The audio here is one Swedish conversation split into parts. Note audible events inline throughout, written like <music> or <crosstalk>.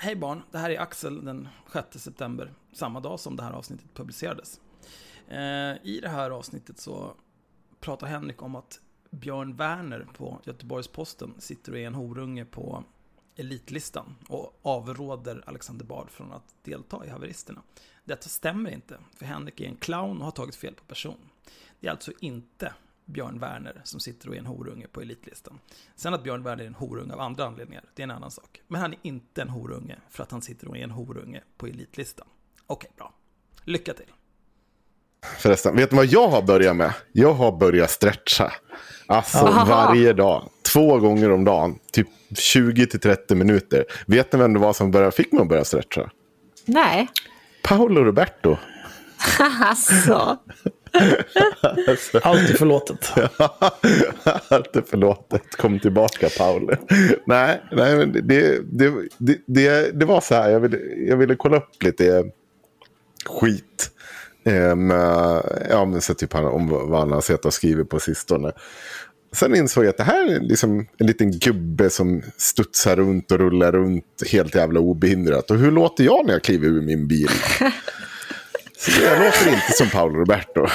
Hej barn, det här är Axel den 6 september, samma dag som det här avsnittet publicerades. Eh, I det här avsnittet så pratar Henrik om att Björn Werner på Göteborgs-Posten sitter och är en horunge på elitlistan och avråder Alexander Bard från att delta i haveristerna. Detta stämmer inte, för Henrik är en clown och har tagit fel på person. Det är alltså inte Björn Werner som sitter och är en horunge på elitlistan. Sen att Björn Werner är en horunge av andra anledningar, det är en annan sak. Men han är inte en horunge för att han sitter och är en horunge på elitlistan. Okej, bra. Lycka till. Förresten, vet ni vad jag har börjat med? Jag har börjat stretcha. Alltså varje dag. Två gånger om dagen. Typ 20-30 minuter. Vet ni vem det var som började, fick mig att börja stretcha? Nej. Paolo Roberto. <laughs> alltså. Allt är förlåtet. <laughs> Allt är förlåtet. Kom tillbaka Paolo. nej, nej men det, det, det, det, det var så här. Jag ville, jag ville kolla upp lite skit. Um, ja, men så typ om vad han har sett och skrivit på sistone. Sen insåg jag att det här är liksom en liten gubbe som studsar runt och rullar runt helt jävla obehindrat. Och hur låter jag när jag kliver ur min bil? <laughs> Så jag låter inte som Paolo Roberto.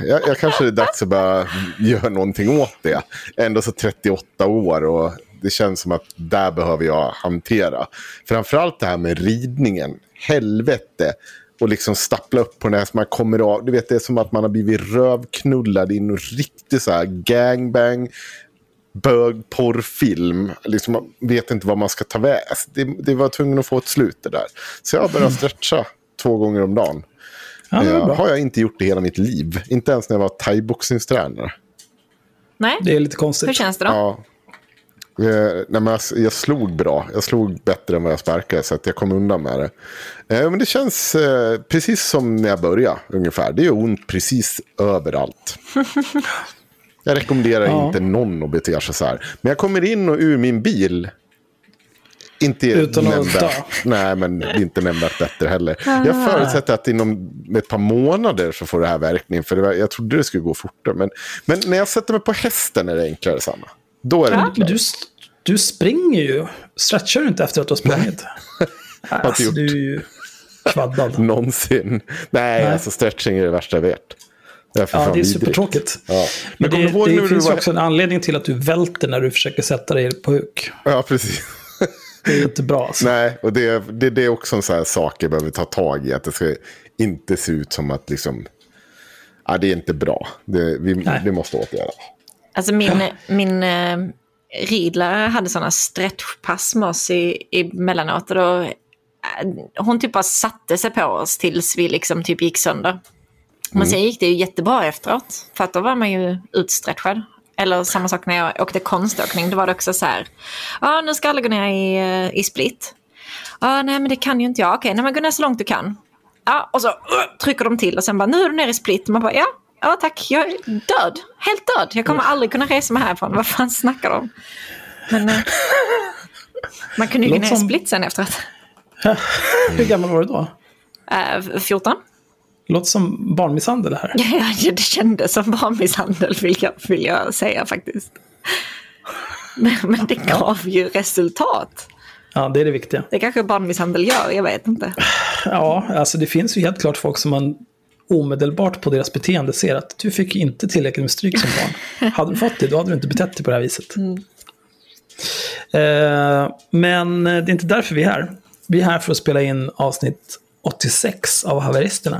Jag, jag kanske är dags att bara göra någonting åt det. Ändå så 38 år och det känns som att där behöver jag hantera. Framförallt det här med ridningen. Helvete. Och liksom stappla upp på den här man kommer av. Du vet, det är som att man har blivit rövknullad i en riktig så här gangbang bögporrfilm. Liksom, man vet inte vad man ska ta väg. Det, det var tvungen att få ett slut det där. Så jag började stretcha två gånger om dagen. Ja, Eh, bra. har jag inte gjort det hela mitt liv. Inte ens när jag var thaiboxningstränare. Nej. Det är lite konstigt. Hur känns det då? Ja. Eh, nej, men jag, jag slog bra. Jag slog bättre än vad jag sparkade så att jag kom undan med det. Eh, men det känns eh, precis som när jag började ungefär. Det gör ont precis överallt. <laughs> Jag rekommenderar Ja. inte någon att bete sig så här. Men jag kommer in och ur min bil. Inte Utan nämnvärt. Nej, men det inte nämnvärt bättre heller. Jag förutsätter att inom ett par månader så får det här verkning. För det var, jag trodde det skulle gå fortare. Men, men när jag sätter mig på hästen är det enklare samma. Då är det Men enklare. du, du springer ju. Stretchar du inte efter att du har sprungit? <laughs> Nej, alltså, gjort. du är ju kvaddad. Någonsin. Nej, Nej. alltså stretching är det värsta jag vet. Det Ja, fan det är supertråkigt. Ja. Men Men det, det du finns ju var... också en anledning till att du välter när du försöker sätta dig på huk. Ja, precis. Det är inte bra. Alltså. Nej, och det, det, det är också en sån här sak jag behöver ta tag i. Att det ska inte se ut som att liksom... Ja, det är inte bra. Det, vi, Nej. det måste åtgärdas. Alltså min, min eh, ridlärare hade sådana stretchpass med oss i, emellanåt. Och då, eh, hon typ bara satte sig på oss tills vi liksom typ gick sönder. Men sen gick det ju jättebra efteråt. För att då var man ju utstretchad. Eller samma sak när jag åkte konståkning. Då var det också så här. Ja, nu ska alla gå ner i, eh, i split. ah, nej men det kan ju inte jag. Okej, nej men gå ner så långt du kan. Ja, och så uh, trycker de till och sen bara, nu är du nere i split. Man bara, ja, ja tack, jag är död. Helt död. Jag kommer aldrig kunna resa mig härifrån. Vad fan snackar de om? Men eh, man kunde ju gå ner i split sen efteråt. <laughs> Hur gammal var du då? Eh, 14? Låter som barnmisshandel här. <laughs> Ja, det kändes som barnmisshandel vill jag, vill jag säga faktiskt. Men, men det gav ju resultat. Ja, det är det viktiga. Det kanske barnmisshandel gör, jag vet inte. Ja, alltså det finns ju helt klart folk som man omedelbart på deras beteende ser att du fick inte tillräckligt med stryk som barn. <laughs> hade du fått det, då hade du inte betett dig på det här viset. Eh, men det är inte därför vi är här. Vi är här för att spela in avsnitt 86 av Haveristerna.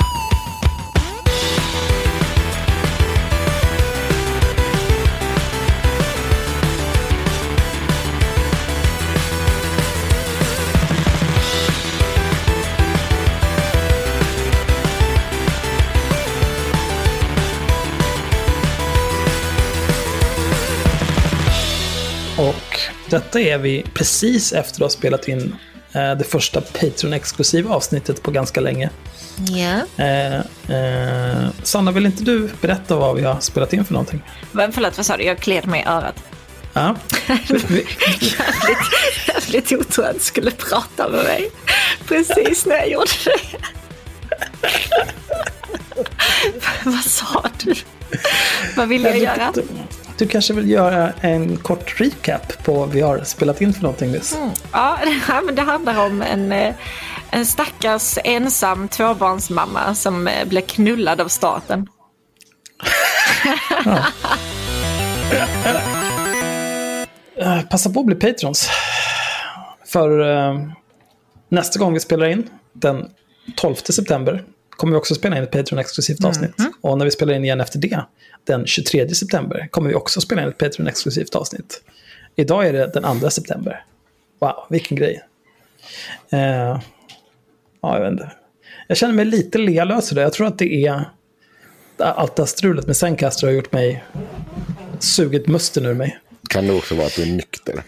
Detta är vi precis efter att ha spelat in eh, det första Patreon-exklusiva avsnittet på ganska länge. Ja. Eh, eh, Sanna, vill inte du berätta vad vi har spelat in för någonting? Men förlåt, vad sa du? Jag kliade mig i örat. Ja. <laughs> Jävligt, jävligt otur att du skulle prata med mig. Precis när jag gjorde det. <laughs> vad sa du? Vad ville jag göra? Du, du kanske vill göra en kort recap på vad vi har spelat in för någonting nyss? Ja, <laughs> det, här, men det handlar om en, eh, en stackars ensam tvåbarnsmamma som eh, blev knullad av staten. <laughs> Eh, passa på att bli patrons. För eh, nästa gång vi spelar in, den 12 september, kommer vi också spela in ett Patreon-exklusivt avsnitt. Och när vi spelar in igen efter det, den 23 september, kommer vi också spela in ett Patreon-exklusivt avsnitt. Idag är det den 2 september. Wow, vilken grej. Eh, ja, jag vet inte. Jag känner mig lite lealös idag. Jag tror att det är allt det här strulet med Zencaster har gjort mig sugit musten ur mig. Kan det också vara att du är nykter?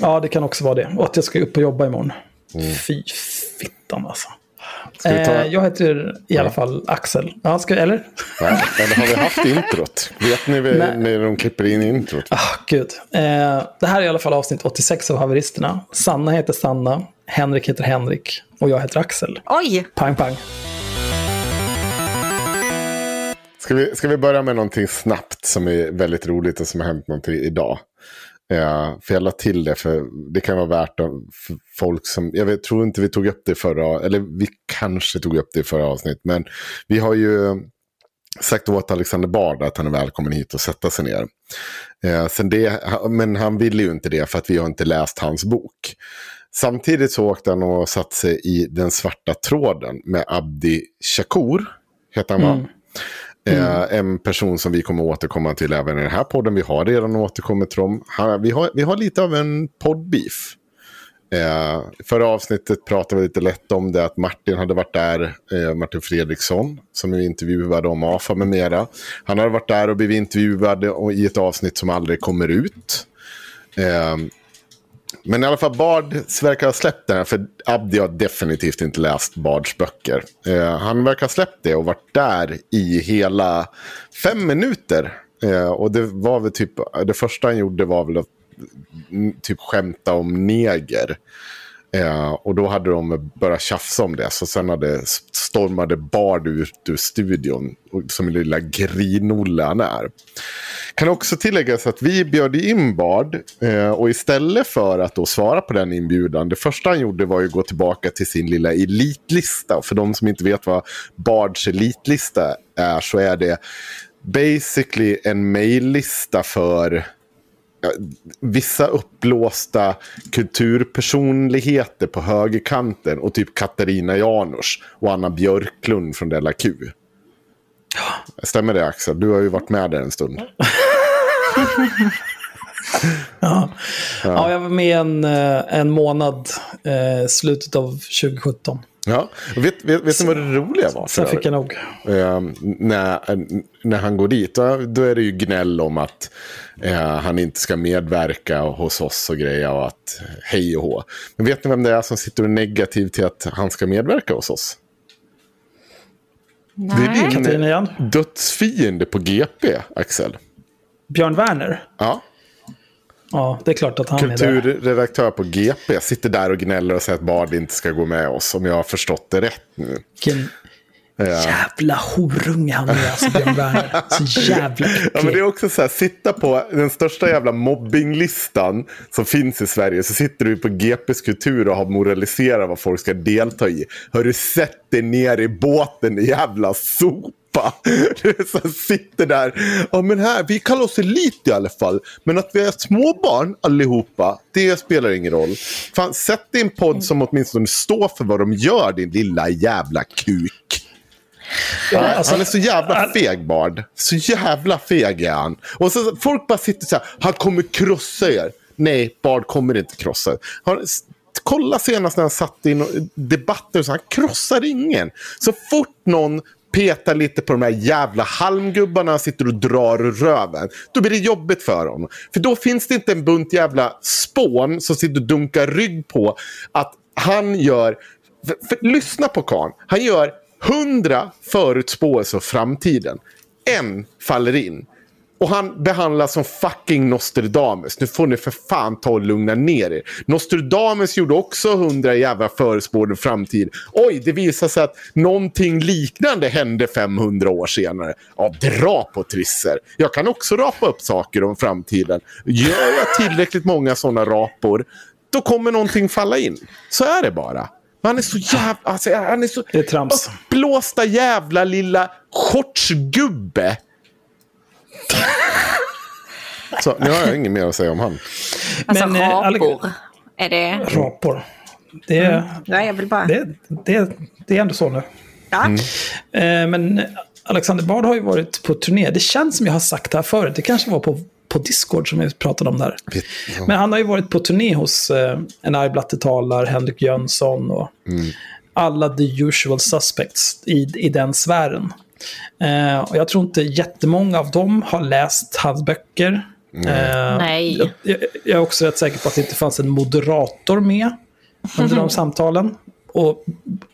Ja, det kan också vara det. Och att jag ska upp och jobba imorgon. Fy fittan alltså. Vi ta... Eh, jag heter i alla fall Axel. Ja, ska, eller? Nej, eller har vi haft introt? Vet ni Nej. när när de klipper in introt? Ah, gud. Eh, det här är i alla fall avsnitt 86 av Haveristerna. Sanna heter Sanna, Henrik heter Henrik och jag heter Axel. Oj! Pang, pang. Ska vi, ska vi börja med någonting snabbt som är väldigt roligt och som har hänt någonting idag? Eh, för jag la till det, för det kan vara värt att, för folk som... Jag vet, tror inte vi tog upp det i förra... Eller vi kanske tog upp det i förra avsnitt. Men vi har ju eh, sagt åt Alexander Bard att han är välkommen hit och sätta sig ner. Eh, sen det, men han ville ju inte det för att vi har inte läst hans bok. Samtidigt så åkte han och satte sig i den svarta tråden med Abdi Shakur. Heter han va? Mm. Eh, en person som vi kommer återkomma till även i den här podden. Vi har redan återkommit till dem. Vi, har, vi har lite av en poddbeef. Eh, förra avsnittet pratade vi lite lätt om det att Martin hade varit där, eh, Martin Fredriksson, som vi intervjuade om AFA med mera. Han hade varit där och blivit intervjuad i ett avsnitt som aldrig kommer ut. Eh, men i alla fall Bard verkar ha släppt den här, för Abdi har definitivt inte läst Bards böcker. Eh, han verkar ha släppt det och varit där i hela fem minuter. Eh, och det var väl typ, det första han gjorde var väl att mm, typ skämta om neger. Eh, och då hade de börjat tjafsa om det. Så sen hade stormade Bard ut ur studion. Som en lilla grinolle han är. Kan också tilläggas att vi bjöd in Bard. Eh, och istället för att då svara på den inbjudan. Det första han gjorde var att gå tillbaka till sin lilla elitlista. För de som inte vet vad Bards elitlista är så är det basically en maillista för vissa uppblåsta kulturpersonligheter på högerkanten och typ Katarina Janouch och Anna Björklund från Della Q. Stämmer det Axel? Du har ju varit med där en stund. <laughs> Ja. ja, jag var med en, eh, en månad, eh, slutet av 2017. Ja, vet, vet, vet ni vad det roliga var? Sen fick jag nog. Eh, när, när han går dit, då, är det ju gnäll om att eh, han inte ska medverka hos oss och grejer och att hej och hå. Men vet ni vem det är som sitter och är negativ till att han ska medverka hos oss? Det är Nej. Din dödsfiende på GP, Axel. Björn Werner. Ja, Ja, det är klart att han är kulturredaktör på GP sitter där och gnäller och säger att Bard inte ska gå med oss, om jag har förstått det rätt nu. Vilken jävla horunge han är, alltså Björn Werner. Så jävla äcklig. <laughs> Ja, men det är också så här, sitta på den största jävla mobbinglistan som finns i Sverige. Så sitter du på GPs kultur och har moraliserat vad folk ska delta i. Har du sett dig ner i båten, jävla sopa? <laughs> Du är så sitter där. Ja, men här, vi kallar oss elit i alla fall. Men att vi är småbarn allihopa, det spelar ingen roll. Fan, sätt en podd som åtminstone står för vad de gör, din lilla jävla kuk. Ja, alltså, han är så jävla feg Bard. Så jävla feg är han. Och så folk bara sitter så här, han kommer krossa er. Nej, Bard kommer inte krossa er. Han, kolla senast när han satt i debatter, så han krossar ingen. Så fort någon petar lite på de här jävla halmgubbarna och sitter och drar röven. Då blir det jobbigt för honom. För då finns det inte en bunt jävla spån som sitter och dunkar rygg på att han gör... För, för, lyssna på karln. Han gör hundra förutspåelser av framtiden. En faller in. Och han behandlas som fucking Nostradamus. Nu får ni för fan ta och lugna ner er. Nostradamus gjorde också hundra jävla förespådde framtid. Oj, det visar sig att någonting liknande hände 500 år senare. Ja, dra på trisser. Jag kan också rapa upp saker om framtiden. Gör jag tillräckligt många sådana rapor, då kommer någonting falla in. Så är det bara. Han är så jävla... Alltså, han är så... Det är trams. Uppblåsta jävla lilla shortsgubbe. Så, nu har jag inget mer att säga om han. Alltså Men, eh, rapor. Är det... rapor. Det, är- Nej, jag vill bara... det, det, det är ändå så nu. Ja. Eh, men Alexander Bard har ju varit på turné. Det känns som jag har sagt det här förut. Det kanske var på, på Discord som vi pratade om där. Vet- ja. Men han har ju varit på turné hos eh, En arg talar, Henrik Jönsson och alla the usual suspects i, i den sfären. Eh, och jag tror inte jättemånga av dem har läst hans böcker. Eh, Nej. Jag, jag, är också rätt säker på att det inte fanns en moderator med under de <laughs> samtalen. Och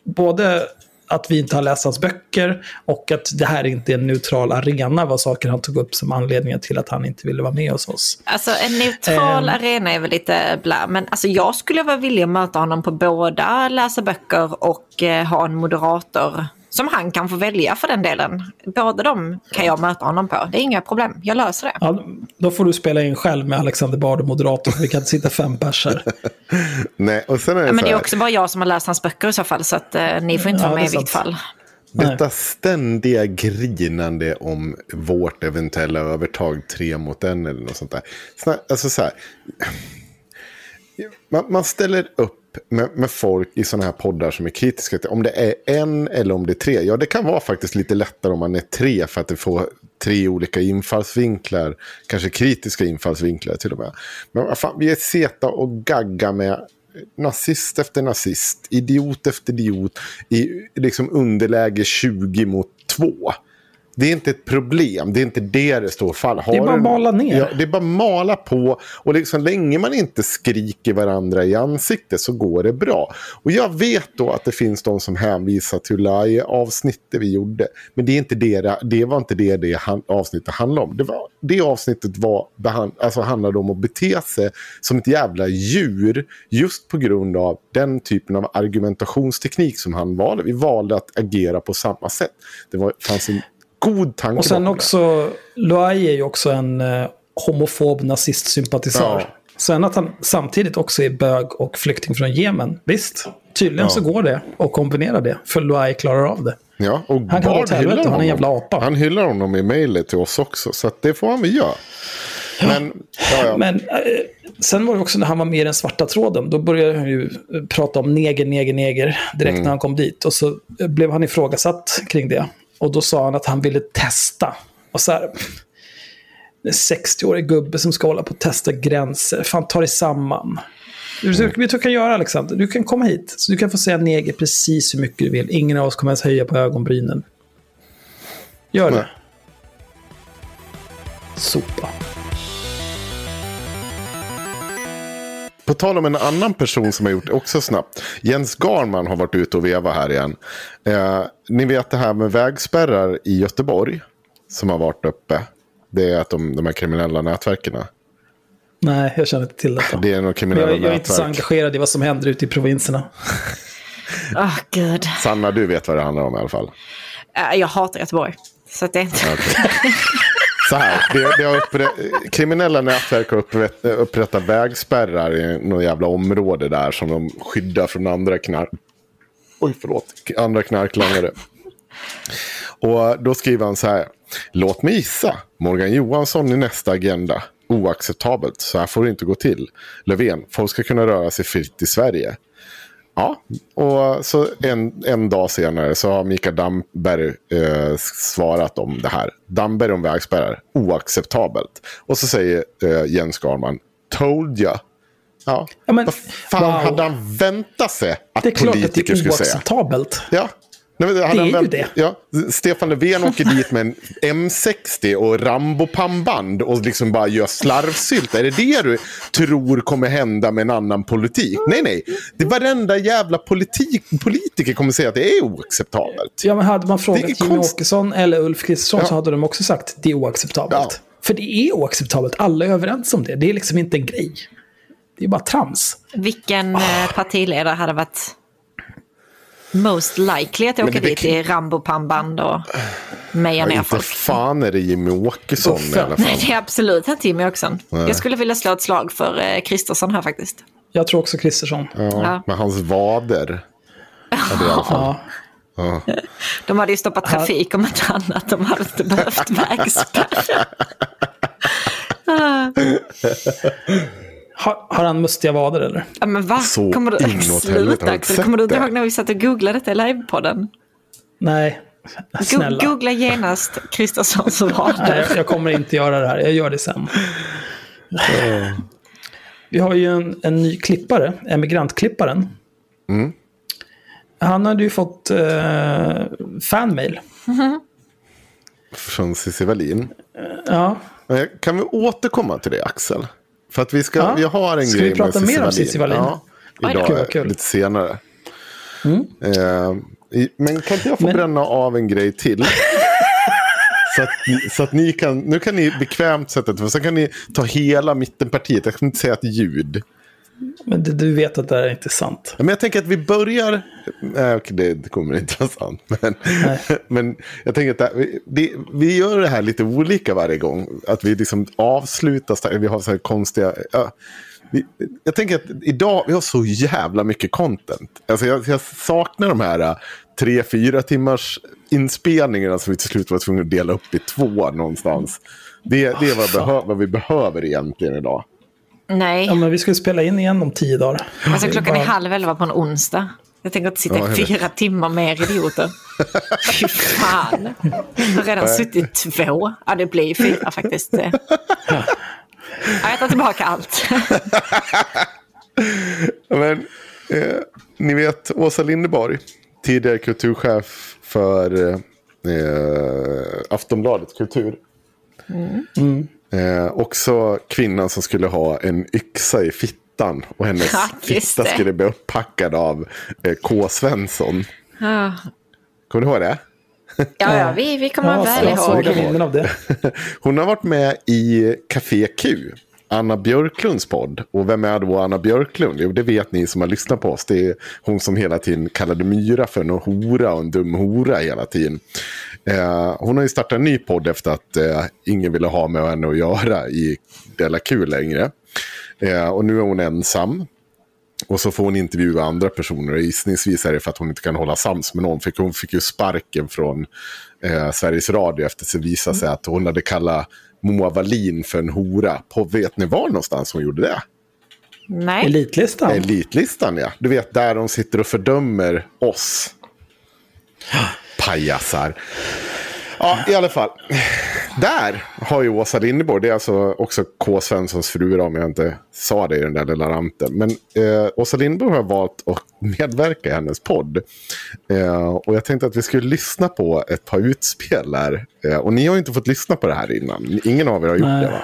både att vi inte har läst hans böcker och att det här inte är en neutral arena var saker han tog upp som anledningen till att han inte ville vara med hos oss. Alltså en neutral Ehm. arena är väl lite blä, men alltså jag skulle vara villig att möta honom på båda läsa böcker och eh, ha en moderator som han kan få välja för den delen. Båda de kan jag möta honom på, det är inga problem, jag löser det. Ja, då får du spela in själv med Alexander Bard och moderator. Vi kan inte sitta fem pers här. <laughs> Nej, och sen är det Ja, men det är också bara jag som har läst hans böcker i så fall, så att eh, ni får inte Ja, vara med i vilket fall. Detta ständiga grinande om vårt eventuella övertag tre mot en eller något sånt där. Alltså så här, man, man ställer upp med, med folk i sådana här poddar som är kritiska om det är en eller om det är tre. Ja, det kan vara faktiskt lite lättare om man är tre för att det får tre olika infallsvinklar. Kanske kritiska infallsvinklar till och med. Men vad fan, vi är seta och gagga med nazist efter nazist, idiot efter idiot i liksom underläge 20 mot 2. Det är inte ett problem, det är inte det det står fall. Har Det är bara att mala ner. Ja, det är bara mala på. Och liksom, länge man inte skriker varandra i ansiktet så går det bra. Och jag vet då att det finns de som hänvisar till det avsnittet vi gjorde. Men det, är inte det, det- var inte det det avsnittet handlade om. Det, var, det avsnittet var, alltså handlade om att bete sig som ett jävla djur. Just på grund av den typen av argumentationsteknik som han valde. Vi valde att agera på samma sätt. Det var, fanns en god tanke Och sen också, Loai är ju också en eh, homofob nazistsympatisör. Ja. Sen att han samtidigt också är bög och flykting från Jemen. Visst, tydligen Ja. så går det att kombinera det. För Loai klarar av det. Ja, och Han kan åt helvete, han är en jävla apa. Han hyllar honom i mejlet till oss också, så det får han väl göra. Men, ja, ja. Men eh, sen var det också när han var med i den svarta tråden. Då började han ju eh, prata om neger, neger, neger direkt Mm. när han kom dit. Och så eh, blev han ifrågasatt kring det. Och då sa han att han ville testa. Och så här, en 60-årig gubbe som ska hålla på att testa gränser. Fan, ta dig samman. Du, vet du kan göra Alexander? Du kan komma hit. Så du kan få säga neger precis hur mycket du vill. Ingen av oss kommer ens höja på ögonbrynen. Gör det. Nej. Sopa. På tal om en annan person som har gjort det också snabbt. Jens Garman har varit ute och vevat här igen. Eh, ni vet det här med vägspärrar i Göteborg. Som har varit uppe. Det är att de, de här kriminella nätverken. Nej, jag känner inte till detta. Det är några kriminella jag, jag är inte så nätverk. engagerad i vad som händer ute i provinserna. Åh, <laughs> gud. Sanna, du vet vad det handlar om i alla fall. Äh, Jag hatar Göteborg. Så att det är inte... <laughs> Så här, det, det har upprätt, kriminella nätverk har upprätt, upprättat vägspärrar i något jävla område där som de skyddar från andra knark... Oj, förlåt. Andra knarklangare. Och då skriver han så här. Låt mig gissa. Morgan Johansson i nästa agenda. Oacceptabelt. Så här får det inte gå till. Löfven. Folk ska kunna röra sig fritt i Sverige. Ja, och så en, en dag senare så har Mikael Damberg eh, svarat om det här. Damberg om vägspärrar, oacceptabelt. Och så säger eh, Jens Garman, told ya. Ja, Ja, men, vad fan wow. hade han väntat sig att Det är klart att det politiker är skulle säga? oacceptabelt. Ja. Nej, Det är ju vänt- det. Ja, Stefan Löfven åker dit med en <laughs> M60 och Rambo-pannband och liksom bara gör slarvsylt. Är det det du tror kommer hända med en annan politik? Nej, nej. Det är varenda jävla politik, politiker kommer säga att det är oacceptabelt. Ja, men hade man frågat Jimmy konst- Åkesson eller Ulf Kristersson Ja. så hade de också sagt det är oacceptabelt. Ja. För det är oacceptabelt. Alla är överens om det. Det är liksom inte en grej. Det är bara trams. Vilken eh, partiledare hade varit most likely att åka det- dit i Rambo-pannband och meja Ja, ner inte folk? fan är det Jimmy Åkesson i alla <laughs> Nej, fall. det är absolut inte Jimmy Åkesson. Jag skulle vilja slå ett slag för eh, Kristersson här faktiskt. Jag tror också Kristersson. Ja, Ja. med hans vader. Ja, det är i alla <laughs> fall. Ja. De hade ju stoppat trafik om inte annat. De hade inte behövt <laughs> vägspärrar. Har, har han mustiga vader eller? Ja, men va? Så Kommer du, inåt helvete, har sluta Axel. Kommer du inte ihåg när vi satt och googlade detta i livepodden? Nej, Go- snälla. Googla genast Kristerssons <laughs> vader. Nej, jag, kommer inte göra det här. Jag gör det sen. <laughs> Vi har ju en, en ny klippare, emigrantklipparen. Mm. Han hade ju fått eh, fanmail. Från Cissi Wallin. Ja, Kan vi återkomma till det Axel? För att vi, ska, Ja. vi har en Ska grej vi prata med mer om Cissi Wallin? Ja, idag, Kul, kul. lite senare. Mm. Eh, men kan inte jag få Men- bränna av en grej till? <laughs> så, att, så att ni kan, nu kan ni bekvämt sätta det, för sen kan ni ta hela mittenpartiet. Jag kan inte säga ett ljud. Men du, du vet att det här är inte sant. Men jag tänker att vi börjar... Nej, okej, det, det kommer inte vara sant. Men, <laughs> men jag tänker att det, här- det, vi gör det här lite olika varje gång. Att vi liksom avslutar... Vi har så här konstiga... Ja, vi, jag tänker att idag, vi har så jävla mycket content. Alltså jag, jag saknar de här äh, tre, fyra timmars inspelningarna som vi till slut var tvungna att dela upp i två någonstans. Det, det är vad, behö, vad vi behöver egentligen idag. Nej, Ja, men vi ska ju spela in igen om tio dagar. alltså är klockan är bara- halv elva på en onsdag. Jag tänker inte sitta Ja, fyra timmar med er idioter. <laughs> Fy fan. Jag har redan suttit två. Ja, det blir fyra faktiskt. <laughs> Ja, jag tar tillbaka allt. <laughs> Men, eh, ni vet Åsa Linderborg, tidigare kulturchef för eh, Aftonbladet Kultur. Eh, också kvinnan som skulle ha en yxa i fittan. Och hennes <laughs> Ja, fitta det. skulle bli upppackad av eh, K. Svensson. Ja, Kommer du ihåg det? ja, vi, vi kommer Ja, väl ihåg. av det. <laughs> Hon har varit med i Café Q. Anna Björklunds podd. Och vem är då Anna Björklund? Jo, det vet ni som har lyssnat på oss. Det är hon som hela tiden kallade Myra för en hora och en dum hora hela tiden. Eh, hon har ju startat en ny podd efter att eh, ingen ville ha med henne att göra i Della Q längre. Eh, och nu är hon ensam. Och så får hon intervjua andra personer. Gissningsvis är det för att hon inte kan hålla sams med någon. För hon fick ju sparken från eh, Sveriges Radio efter att det visade sig att hon hade kallat Moa Wallin för en hora. På vet ni var någonstans hon gjorde det? Nej, Elitlistan. Elitlistan ja. Du vet där de sitter och fördömer oss. Pajasar. Ja, i alla fall där har ju Åsa Linderborg, det är alltså också K. Svenssons fru om jag inte sa det i den där lilla ranten. Men eh, Åsa Linderborg har valt att medverka i hennes podd. Eh, och jag tänkte att vi skulle lyssna på ett par utspel där. Eh, och ni har ju inte fått lyssna på det här innan. Ingen av er har gjort Nej. det va?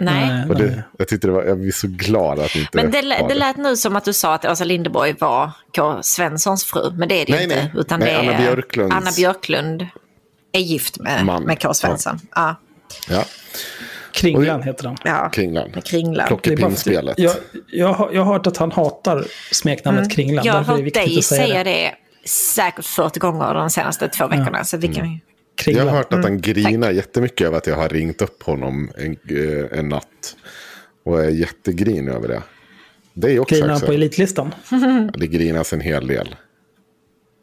Nej. Och det, jag tyckte det var, jag blir så glad att ni inte Men det, det lät nu som att du sa att Åsa Linderborg var K. Svenssons fru, men det är det Nej, inte. nej. Utan Nej, det är Anna Björklunds- Anna Björklund är gift med, Man. med K. Svensson. Ja. Ja, Kringlan heter han. Ja. Kringlan. Kringlan. Plockepinspelet. Jag, jag, har, jag har hört att han hatar smeknamnet Kringlan. Jag har hört dig att säga, säga det. det säkert 40 gånger de senaste två veckorna. Så vi kan ju... Jag har hört att Mm, han grinar jättemycket över att jag har ringt upp honom en, eh, en natt. Och är jättegrinig över det. Det är också Grinar han på elitlistan? Det grinas en hel del.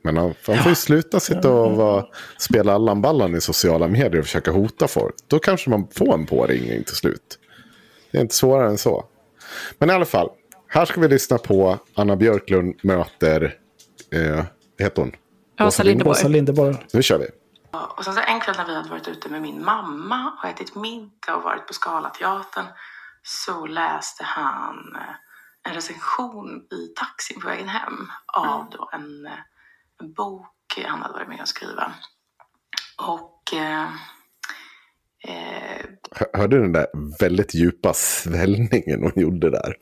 Men han, han får ju sluta sitta och vara, spela Allan-ballan i sociala medier och försöka hota folk. Då kanske man får en påringning till slut. Det är inte svårare än så. Men i alla fall, här ska vi lyssna på Anna Björklund möter, eh, heter hon? Åsa Linderborg. Åsa Linderborg. Nu kör vi. Och sen så en kväll när vi hade varit ute med min mamma och ätit middag och varit på Scalateatern så läste han eh, en recension i taxin på vägen hem av då en, eh, en bok han hade varit med och skriva. Och eh, eh, Hör- Hörde du den där väldigt djupa svällningen hon gjorde där?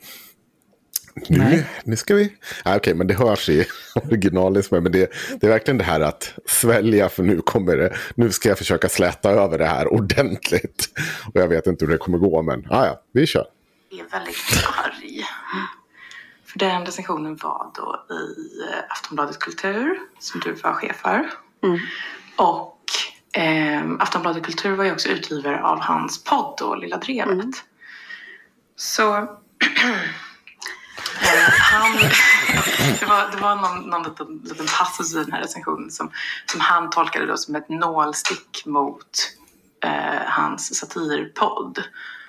Nu, Nej. nu ska vi... Nej, Okej, men det hörs i <laughs> originalismen. Men det, det är verkligen det här att svälja för nu kommer det. Nu ska jag försöka släta över det här ordentligt. Och jag vet inte hur det kommer gå, men ah, ja, vi kör. är väldigt arg. För den recensionen var då i eh, Aftonbladet Kultur, som du var chef för. Och eh, Aftonbladet Kultur var ju också utgivare av hans podd då, Lilla Drevet. Så <clears throat> eh, han, <laughs> det var, det var någon, någon liten, liten passus i den här recensionen som, som han tolkade då som ett nålstick mot eh, hans satirpodd.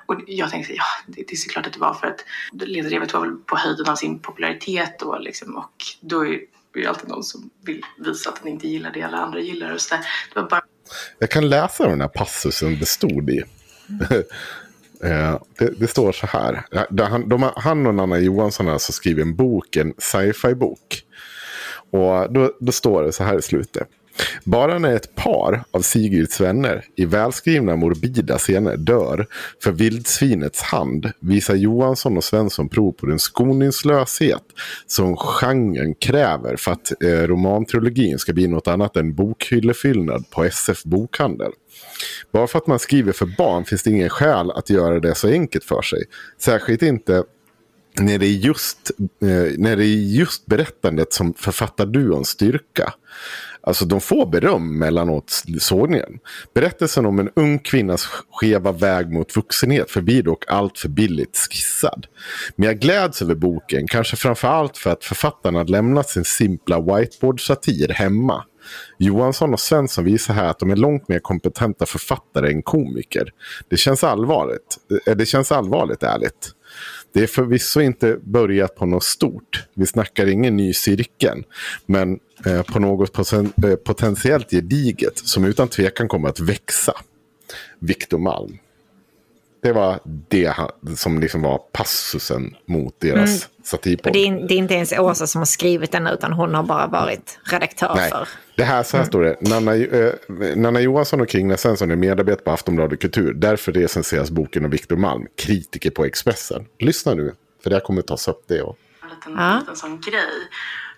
Och jag tänkte, ja, det, det är såklart att det var för att Ledardrevet var väl på höjden av sin popularitet då liksom. Och då är det ju alltid någon som vill visa att den inte gillar det alla andra gillar. Och så där. Det var bara Jag kan läsa den här passusen det stod i. <laughs> Eh, det, det står så här. Han, de, han och Nanna Johansson har alltså skrivit en bok, en sci-fi-bok. Och då, då står det så här i slutet. Bara när ett par av Sigrids vänner i välskrivna morbida scener dör för vildsvinets hand visar Johansson och Svensson prov på den skoningslöshet som genren kräver för att eh, romantrilogin ska bli något annat än bokhyllefyllnad på SF Bokhandel. Bara för att man skriver för barn finns det ingen skäl att göra det så enkelt för sig. Särskilt inte när det är just, eh, när det är just berättandet som författarduons styrka. Alltså de får beröm mellanåt sågningen. Berättelsen om en ung kvinnas skeva väg mot vuxenhet förblir dock allt för billigt skissad. Men jag gläds över boken, kanske framför allt för att författarna lämnat sin simpla whiteboard-satir hemma. Johansson och Svensson visar här att de är långt mer kompetenta författare än komiker. Det känns allvarligt. Eh, det känns allvarligt ärligt. Det är förvisso inte börjat på något stort. Vi snackar ingen ny cirkel. Men eh, på något poten- eh, potentiellt gediget som utan tvekan kommer att växa. Viktor Malm. Det var det som liksom var passusen mot deras Mm satirpodd. Och det, är, det är inte ens Åsa som har skrivit den utan hon har bara varit redaktör Nej, för. det här, så här står det. Nanna, eh, Nanna Johansson och Kringla Svensson är medarbetare på Aftonbladet Kultur. Därför recenseras boken av Viktor Malm, kritiker på Expressen. Lyssna nu, för det här kommer tas upp det. Och... en liten, Ja. liten sån grej.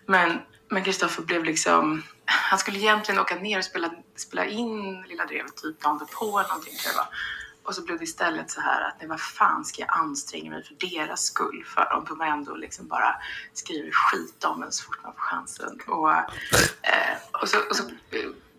Men men Kristoffer blev liksom... Han skulle egentligen åka ner och spela, spela in Lilla Drevet typ dagen därpå eller någonting tror jag. Och så blev det istället så här att nej, vad fan ska jag anstränga mig för deras skull för? De kommer ändå liksom bara skriver skit om en så fort man får chansen. Och, eh, och så, och så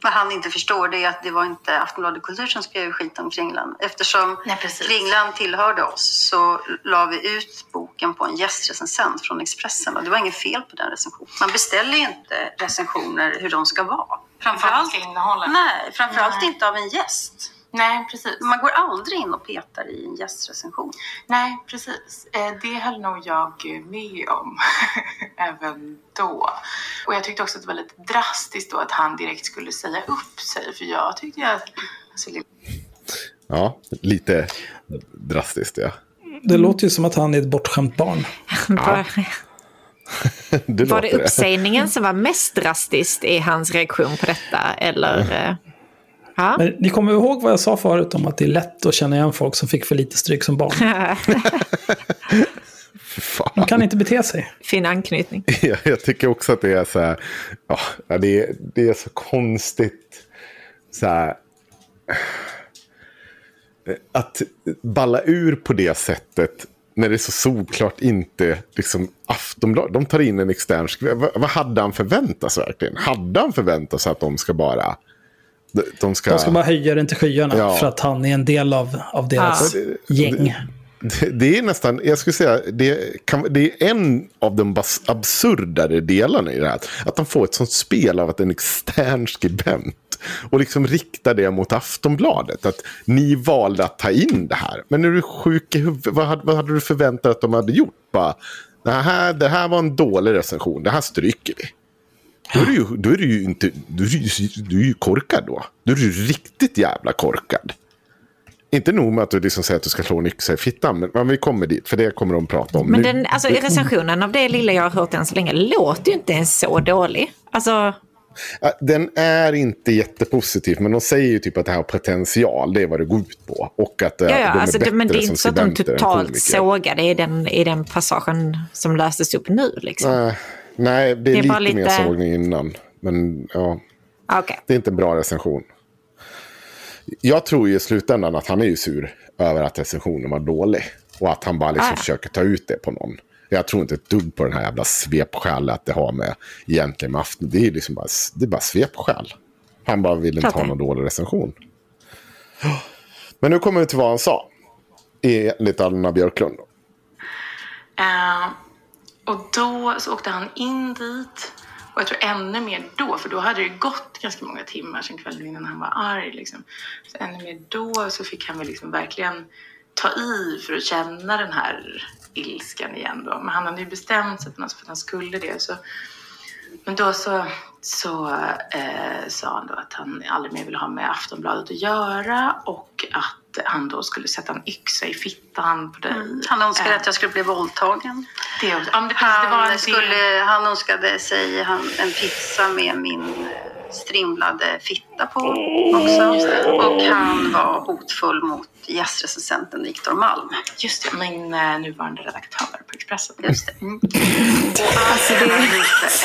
Vad han inte förstår det är att det var inte Aftonbladet Kultur som skrev skit om Kringlan. Eftersom Nej, precis. Kringlan tillhörde oss så la vi ut boken på en gästrecensent från Expressen och det var inget fel på den recensionen. Man beställer ju inte recensioner hur de ska vara. Framförallt innehålla. Nej, framförallt Nej. inte av en gäst. Nej, precis. Man går aldrig in och petar i en gästrecension. Nej, precis. Eh, Det höll nog jag med om <laughs> även då. Och jag tyckte också att det var lite drastiskt då att han direkt skulle säga upp sig. För jag tyckte att... Alltså, Ja, lite drastiskt ja. Det låter ju som att han är ett bortskämt barn. <laughs> Var, Det var det uppsägningen som var mest drastiskt i hans reaktion på detta? Eller? Eh, Ja. Men ni kommer ihåg vad jag sa förut om att det är lätt att känna igen folk som fick för lite stryk som barn. <laughs> Fan. De kan inte bete sig. fin anknytning. <laughs> Ja, jag tycker också att det är så här. Ja, det, är, det är så konstigt. Så här. Att balla ur på det sättet. När det är så solklart inte liksom Aftonbladet. De tar in en extern. Vad, vad hade han förväntat sig verkligen? Hade han förväntat sig att de ska bara... de- De ska, De ska bara höja den till skyarna Ja. för att han är en del av, av deras gäng. Det, det är nästan, jag skulle säga, det, kan, det är en av de bas, absurdare delarna i det här. Att de får ett sånt spel av att en extern skribent och liksom rikta det mot Aftonbladet. Att ni valde att ta in det här. Men är du sjuk i huvudet? Vad hade, vad hade du förväntat att de hade gjort? Bara, det, här, det här var en dålig recension, det här stryker vi. Då är du ju, då är du ju inte, du är ju, du är ju korkad då. Då är du ju riktigt jävla korkad. Inte nog med att du liksom säger att du ska slå en yxa i fittan, men, men vi kommer dit, för det kommer de prata om. Men Nu- alltså, recensionen av det lilla jag har hört än så länge låter ju inte ens så dålig. Alltså, Den är inte jättepositiv, men de säger ju typ att det här har potential, det är vad det går ut på. Och att eh, ja, ja, de är alltså, det, bättre men det är inte så att de totalt komiker. sågade i den, i den passagen som lästes upp nu. Liksom. Nej, nej, det är, Det är lite, bara mer lite- sågning innan. Men ja, Ah, Okej. det är inte en bra recension. Jag tror ju i slutändan att han är ju sur över att recensionen var dålig. Och att han bara liksom Ah, ja. försöker ta ut det på någon. Jag tror inte ett dugg på den här jävla svepskälet att det har med egentligen med afton. Det är liksom bara, det är bara svepskäl. Han bara vill inte Klart ha någon dålig recension. Men nu kommer vi till vad han sa. Enligt Anna Björklund. Eh, och då så åkte han in dit. Och jag tror ännu mer då, för då hade det gått ganska många timmar sen kvällen innan han var arg. Liksom. Så ännu mer då så fick han väl liksom verkligen ta i för att känna den här ilskan igen då. Men han hade ju bestämt sig för att han skulle det. Så, men då så, så eh, sa han då att han aldrig mer ville ha med Aftonbladet att göra och att han då skulle sätta en yxa i fittan på dig. Han önskade att jag skulle bli våldtagen. det, ja, det, det Han, en skulle, han önskade sig han, en pizza med min eh, strimlade fitta på också. Och han var hotfull mot gästrecensenten Viktor Malm. Just det, min eh, nuvarande redaktör på Expressen. Just det. Mm. Och alltså det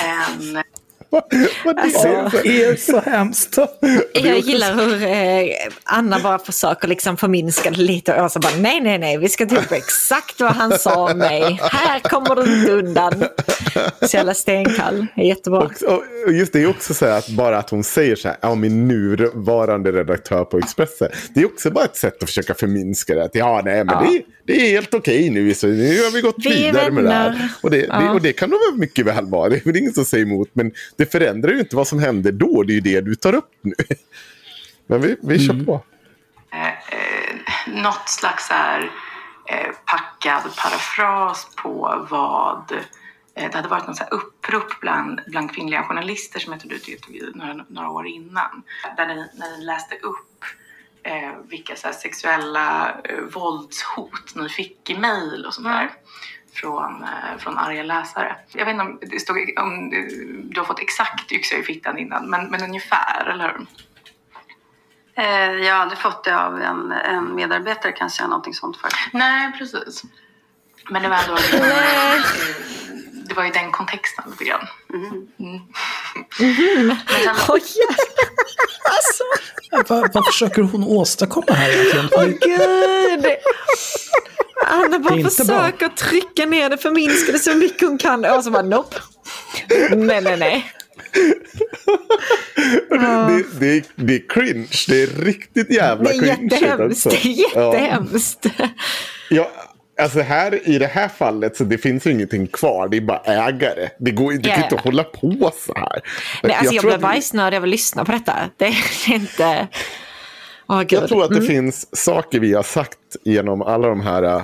är <laughs> en... <laughs> Vad det Alltså, Det är så hemskt. <laughs> Jag gillar hur eh, Anna bara försöker liksom förminska det lite och så bara nej, nej, nej, vi ska ta upp exakt vad han sa om mig. Här kommer du inte undan. Så jävla stenkall. Det är Jättebra. Och, och just det är också så här att bara att hon säger så här, ja min nuvarande redaktör på Expressen. Det är också bara ett sätt att försöka förminska det. Att, ja, nej, men Ja. Det, det är helt okej nu. Så nu har vi gått Vi vidare med det här. vänner. Och det, det, Ja. och det kan de väl mycket väl vara. Det är väl ingen som säger emot. Men det förändrar ju inte vad som hände då. Det är ju det du tar upp nu. Men vi, vi kör på. Eh, eh, något slags här, eh, packad parafras på vad eh, det hade varit något så upprop bland, bland kvinnliga journalister som jag tog ut i några, några år innan. Där ni, när ni läste upp eh, vilka så här sexuella eh, våldshot ni fick i mejl och sånt där. Från, eh, från arga läsare. Jag vet inte om, det stod, om du har fått exakt yxa i fittan innan, men, men ungefär, eller hur? Eh, jag hade fått det av en, en medarbetare kan jag säga någonting sånt för. Nej, precis. Men det var ändå... det var i den kontexten lite grann. Mm. Men sen, Oj, <laughs> alltså, Vad, vad försöker hon åstadkomma här egentligen? åh gud. Anna bara inte bra. försöker trycka ner det, förminska det så mycket hon kan. Och så bara nope. Nej, nej, nej. Det, det, är, det är cringe. Det är riktigt jävla Det är cringe. jättehemskt. alltså. Det är Ja. jättehemskt. Ja, alltså här i det här fallet så det finns ingenting kvar. Det är bara ägare. Det går kan Ja, inte ja. hålla på så här. Nej, alltså jag, tror blev att- bajsnödig av att lyssna på detta. Det är inte... Gud. Jag tror att det Mm. finns saker vi har sagt genom alla de här eh,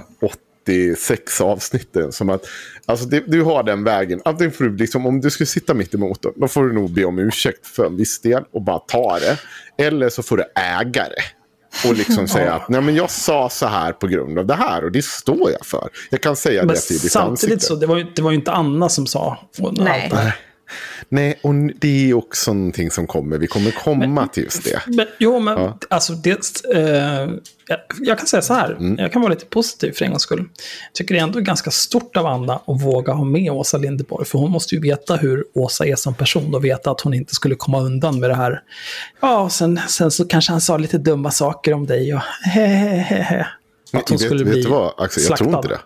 86 avsnitten. Som att, alltså det, du har den vägen. Antingen får du liksom, om du skulle sitta mitt emot dem, då får du nog be om ursäkt för en viss del och bara ta det. Eller så får du äga det. och liksom <laughs> säga att nej, men jag sa så här på grund av det här och det står jag för. Jag kan säga Men det till ditt samtidigt ansikte. så, det var, ju, det var ju inte Anna som sa. Nej. Allt. Nej, och det är också någonting som kommer. Vi kommer komma till just det. Men, jo, men Ja. alltså det... Eh, jag, kan säga så här, Mm. jag kan vara lite positiv för en gångs skull. Jag tycker det är ändå ganska stort av Anna att våga ha med Åsa Linderborg, för hon måste ju veta hur Åsa är som person och veta att hon inte skulle komma undan med det här. Ja, och sen, sen så kanske han sa lite dumma saker om dig och <laughs> hehehe. Att hon vet, skulle vet bli vad, Axel? Jag tror slaktad. inte det.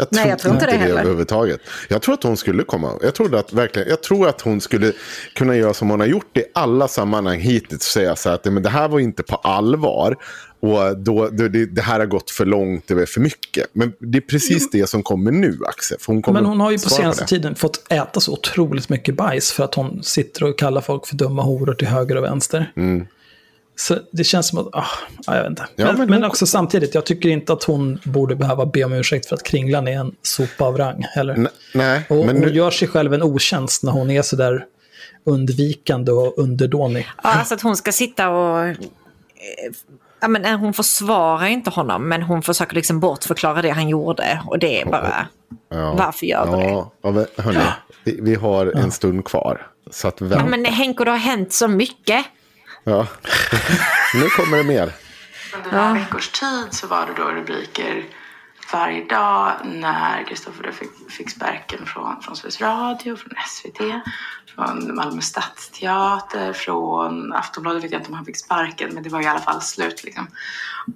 Jag Nej, jag tror inte det heller. överhuvudtaget. Jag tror att hon skulle komma. Jag, trodde att, verkligen, jag tror att hon skulle kunna göra som hon har gjort i alla sammanhang hittills. Säga så här att men det här var inte på allvar. Och då, det, det här har gått för långt, det var för mycket. Men det är precis det som kommer nu, Axel. Hon kommer Men hon har ju på senaste det. tiden fått äta så otroligt mycket bajs för att hon sitter och kallar folk för dumma horor till höger och vänster. Så det känns som att, ah, ja, jag vet inte. Ja, men, men men, hon- också samtidigt, jag tycker inte att hon borde behöva be om ursäkt för att Kringlan är en sopa av rang. Eller? N- Nej, och men hon nu, gör sig själv en otjänst när hon är så där undvikande och underdånig. Ja, alltså att hon ska sitta och... eh, Ja, men eh, hon försvarar inte honom, men hon försöker liksom bortförklara det han gjorde. Och det är bara... ja, Varför gör du det? ja, ja, men hörni, vi, vi har en stund kvar. Så att Ja, men Henko, det har hänt så mycket. Ja. nu kommer det mer. Under några veckors tid så var det då rubriker varje dag när Kristoffer fick, fick sparken från, från Sveriges Radio, från SVT, från Malmö Stadsteater, från Aftonbladet vet jag inte om han fick sparken men det var i alla fall slut liksom.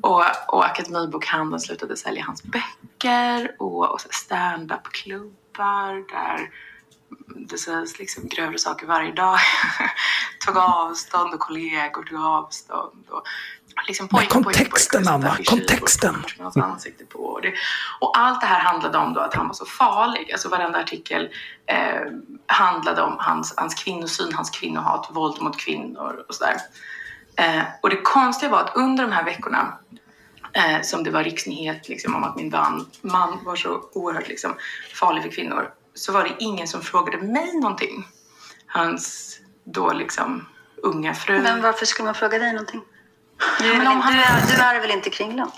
Och, och Akademibokhandeln slutade sälja hans böcker och, och stand-up-klubbar där det sägs liksom grövre saker varje dag. <laughs> tog avstånd och kollegor tog avstånd. Och liksom Men pojkar, kontexten, pojkar, Anna, affischer, kontexten. ansikte på. Och, det, och allt det här handlade om då att han var så farlig. Alltså varenda artikel eh, handlade om hans, hans kvinnosyn, hans kvinnohat, våld mot kvinnor och sådär. Eh, och det konstiga var att under de här veckorna eh, som det var riksnyhet liksom, om att min man, man var så oerhört liksom, farlig för kvinnor så var det ingen som frågade mig någonting. Hans då liksom unga fru. Men varför skulle man fråga dig någonting? Du, Ja, är, men väl om inte- han- du, är, du är väl inte Kringlan?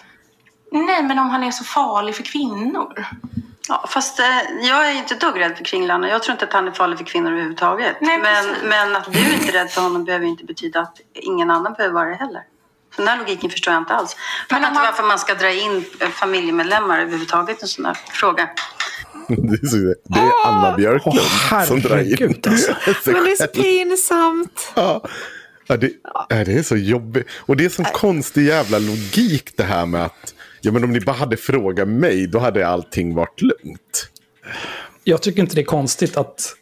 Nej, men om han är så farlig för kvinnor. Ja, fast eh, jag är inte ett dugg rädd för Kringlan och jag tror inte att han är farlig för kvinnor överhuvudtaget. Nej, men, precis. men att du inte är rädd för honom behöver inte betyda att ingen annan behöver vara det heller. Så den här logiken förstår jag inte alls. Jag fattar inte varför man ska dra in familjemedlemmar överhuvudtaget i en sån här fråga. Det är, så, det är Anna Björklund Åh, som drar in alltså. Men det är så pinsamt. Ja. Ja, det, ja, det är så jobbigt. Och det är sån konstig jävla logik det här med att ja, men om ni bara hade frågat mig då hade allting varit lugnt. Jag tycker inte det är konstigt att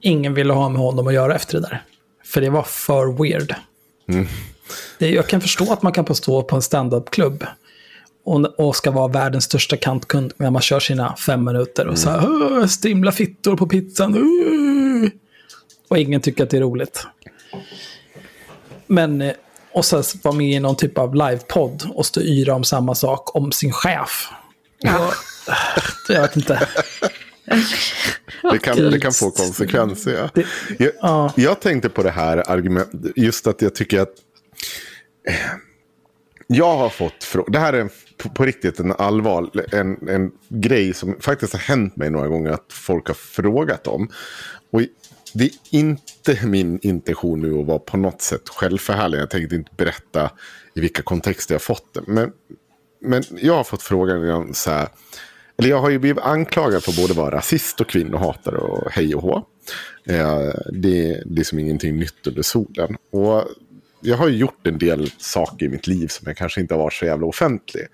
ingen ville ha med honom att göra efter det där. För det var för weird. Det, jag kan förstå att man kan få stå på en standup-klubb och, och ska vara världens största kantkund när man kör sina fem minuter och så här, "Åh, strimla fittor på pizzan. uh." Och ingen tycker att det är roligt. Men, eh, och så vara med i någon typ av livepodd och stå och yra om samma sak om sin chef. Ja. <laughs> Jag vet inte. Det kan, det kan få konsekvenser. Ja. Jag, ja. jag tänkte på det här argumentet, just att jag tycker att jag har fått frågor. Det här är en, på, på riktigt en allvar, en, en grej som faktiskt har hänt mig några gånger att folk har frågat om. Och det är inte min intention nu att vara på något sätt självförhärligande. Jag tänkte inte berätta i vilka kontexter jag fått det. Men, men jag har fått frågan så här. Eller jag har ju blivit anklagad för att både vara rasist och kvinnohatare och hej och hå. Eh, det, det är som ingenting nytt under solen. Och jag har ju gjort en del saker i mitt liv som jag kanske inte har varit så jävla offentlig.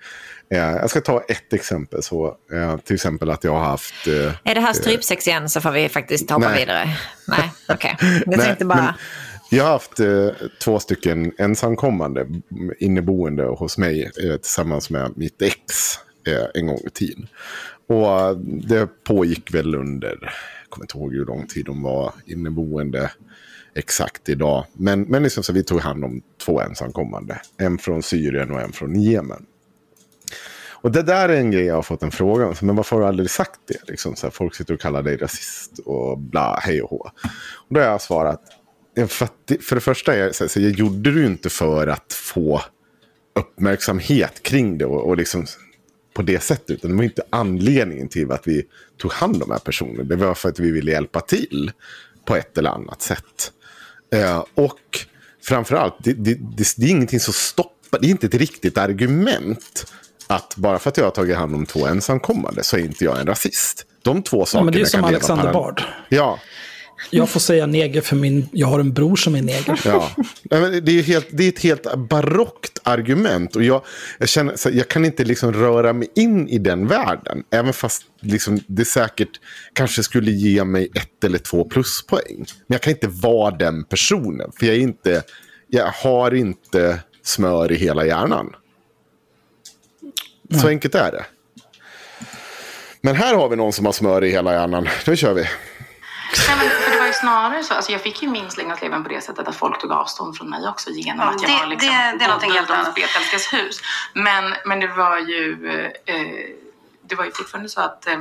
Eh, jag ska ta ett exempel. Så, eh, till exempel att jag har haft... Eh, Är det här strypsex igen så får vi faktiskt hoppa Nej. vidare. Nej, <laughs> okej. Jag Nej, tänkte bara... Jag har haft eh, två stycken ensamkommande inneboende hos mig eh, tillsammans med mitt ex eh, en gång i tiden. Och eh, det pågick väl under, jag kommer inte ihåg hur lång tid de var inneboende exakt idag. Men, men liksom så vi tog hand om två ensamkommande. En från Syrien och en från Jemen. Och det där är en grej jag har fått en fråga om. Men varför har du aldrig sagt det? Liksom, så här, folk sitter och kallar dig rasist och bla, hej och hå. Och då har jag svarat. För, att det, för det första, är jag, så här, så jag gjorde det ju inte för att få uppmärksamhet kring det och, och liksom på det sättet. Utan det var inte anledningen till att vi tog hand om de här personerna. Det var för att vi ville hjälpa till på ett eller annat sätt. Eh, och framförallt, det, det, det, det är ingenting som stoppar, det är inte ett riktigt argument att bara för att jag har tagit hand om två ensamkommande så är inte jag en rasist. De två sakerna Ja, men det är som kan Alexander Bard. Ja, Jag får säga neger för min, jag har en bror som är neger. Ja. Det är, helt, det är ett helt barockt argument. Och jag, jag, känner, så jag kan inte liksom röra mig in i den världen. Även fast liksom det säkert kanske skulle ge mig ett eller två pluspoäng. Men jag kan inte vara den personen. För jag, är inte, jag har inte smör i hela hjärnan. Så enkelt är det. Men här har vi någon som har smör i hela hjärnan. Nu kör vi. Nej, men för det var ju snarare så, alltså jag fick ju min släng av sleven på det sättet att folk tog avstånd från mig också genom Ja, att jag det- var liksom det- det är någonting helt annat. spetälskas hus. Men, men det var ju, eh, det var ju fortfarande så att, eh,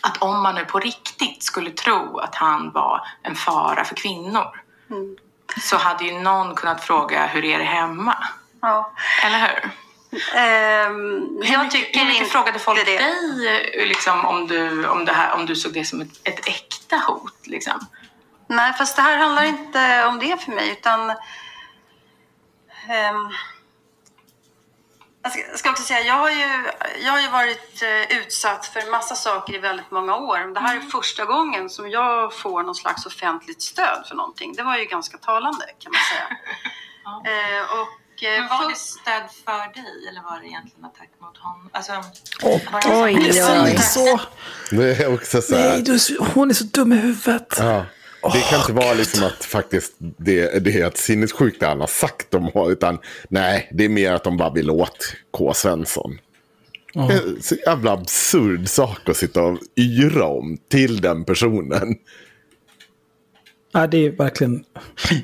att om man nu på riktigt skulle tro att han var en fara för kvinnor Mm. så hade ju någon kunnat fråga hur är det hemma? Ja. Eller hur? Hur jag mycket, tycker hur mycket inte frågade folk det. dig eh, liksom, om, du, om, det här, om du såg det som ett, ett äkta hot? Liksom? Nej, fast det här handlar inte om det för mig, utan... ehm, jag ska, jag ska också säga, jag har ju, jag har ju varit eh, utsatt för massa saker i väldigt många år. Det här är första gången som jag får någon slags offentligt stöd för någonting. Det var ju ganska talande kan man säga. <laughs> Eh, och, för- det stöd för dig eller var det egentligen attack mot honom? Alltså, det oj, så- oj, så. Det är också så här. Nej, du, hon är så dum i huvudet. Ja. Det kan inte vara liksom att faktiskt det, det är ett sinnessjukt det han har sagt om honom. Utan nej, det är mer att de bara vill åt K. Svensson. Det är Så jävla absurd sak att sitta och yra om till den personen. Nej, det är verkligen...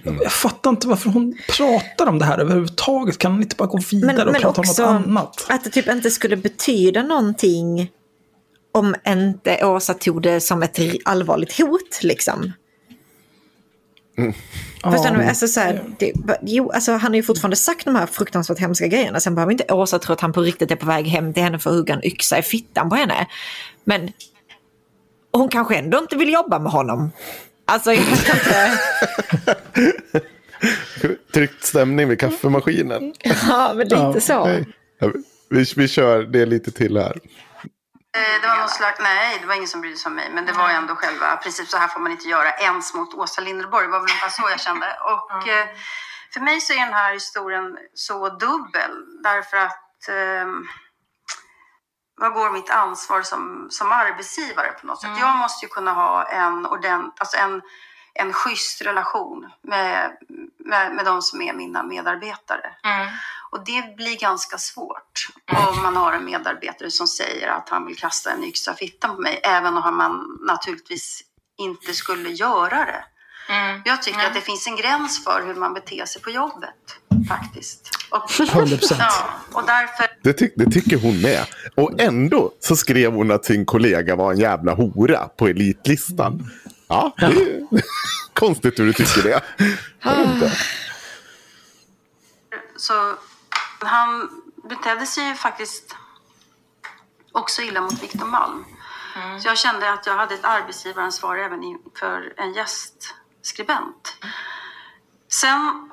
Jag fattar inte varför hon pratar om det här överhuvudtaget. Kan hon inte bara gå vidare Men, och men prata också om något annat? att det typ inte skulle betyda någonting om inte Åsa tog det som ett allvarligt hot liksom. Förstår du? Alltså, så här, det, jo, alltså, han har ju fortfarande sagt de här fruktansvärt hemska grejerna. Sen behöver inte Åsa tro att han på riktigt är på väg hem till henne för att hugga en yxa i fittan på henne. Men hon kanske ändå inte vill jobba med honom. Alltså, jag vet inte. <laughs> Tryckt stämning vid kaffemaskinen. Ja, men lite så. Nej. Vi, vi kör det lite till här. Eh, Det var någon slags, nej, det var ingen som brydde sig om mig. Men det var ändå själva, precis så här får man inte göra ens mot Åsa Linderborg. Det var väl ungefär så jag kände. Och eh, för mig så är den här historien så dubbel. Därför att ehm, vad går mitt ansvar som, som arbetsgivare på något sätt? Jag måste ju kunna ha en ordent, alltså en, en schysst relation med, med, med de som är mina medarbetare. Och det blir ganska svårt om man har en medarbetare som säger att han vill kasta en yxa fittan på mig, även om man naturligtvis inte skulle göra det. Jag tycker att det finns en gräns för hur man beter sig på jobbet, faktiskt. Och, 100%. Ja, och därför Det, ty det tycker hon med. Och ändå så skrev hon att sin kollega var en jävla hora på elitlistan. Ja, det är <laughs> konstigt hur du tycker det. Så han betedde sig ju faktiskt också illa mot Victor Malm. Så jag kände att jag hade ett arbetsgivaransvar även inför en gästskribent. Sen,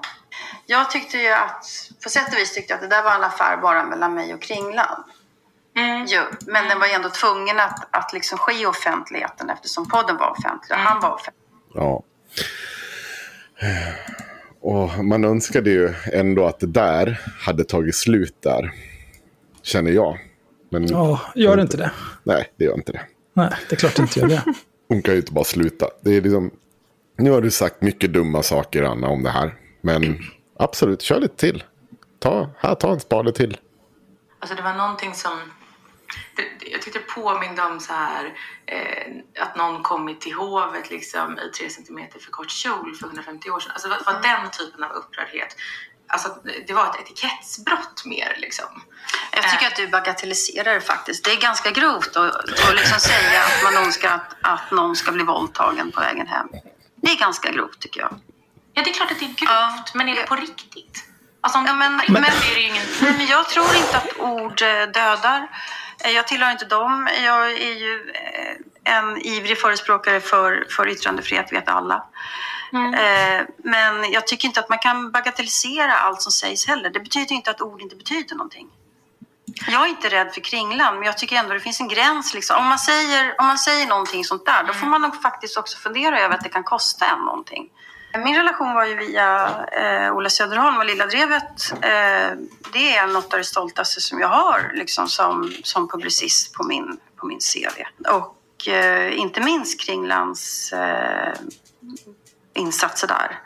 jag tyckte ju att, på sätt och vis tyckte jag att det där var en affär bara mellan mig och Kringlan. Jo, men den var ju ändå tvungen att, att liksom ske i offentligheten eftersom podden var offentlig och han var offentlig. Ja. Och man önskade ju ändå att det där hade tagit slut där. Känner jag. Men Ja, gör det inte det? nej, det gör inte det. Nej, det är klart det inte gör det. Hon kan ju inte bara sluta. Det är liksom, nu har du sagt mycket dumma saker, Anna, om det här. Men absolut, kör lite till. Ta, här, ta en spade till. Alltså det var någonting som... Det, jag tyckte det påminde om så här eh, att någon kommit till hovet liksom i tre centimeter för kort kjol för 150 år sedan. Alltså det var, var den typen av upprördhet. Alltså det var ett etikettsbrott mer liksom. Jag tycker att du bagatelliserar det faktiskt. Det är ganska grovt att, att liksom säga att man önskar att, att någon ska bli våldtagen på vägen hem. Det är ganska grovt tycker jag. Ja, det är klart att det är grovt, men är det på riktigt? Alltså Ja, men, men, men, men jag tror inte att ord eh, dödar. Eh, Jag tillhör inte dem. Jag är ju eh, en ivrig förespråkare för, för yttrandefrihet, vet alla. Eh, Men jag tycker inte att man kan bagatellisera allt som sägs heller. Det betyder inte att ord inte betyder någonting. Jag är inte rädd för kringlan, men jag tycker ändå det finns en gräns. Liksom. Om, man säger, om man säger någonting sånt där, då får man nog faktiskt också fundera över att det kan kosta en någonting. Min relation var ju via eh, Ola Söderholm och Lilla Drevet. Eh, det är något av det stoltaste som jag har liksom, som, som publicist på min, på min CV. Och eh, inte minst Kringlands eh, insatser där.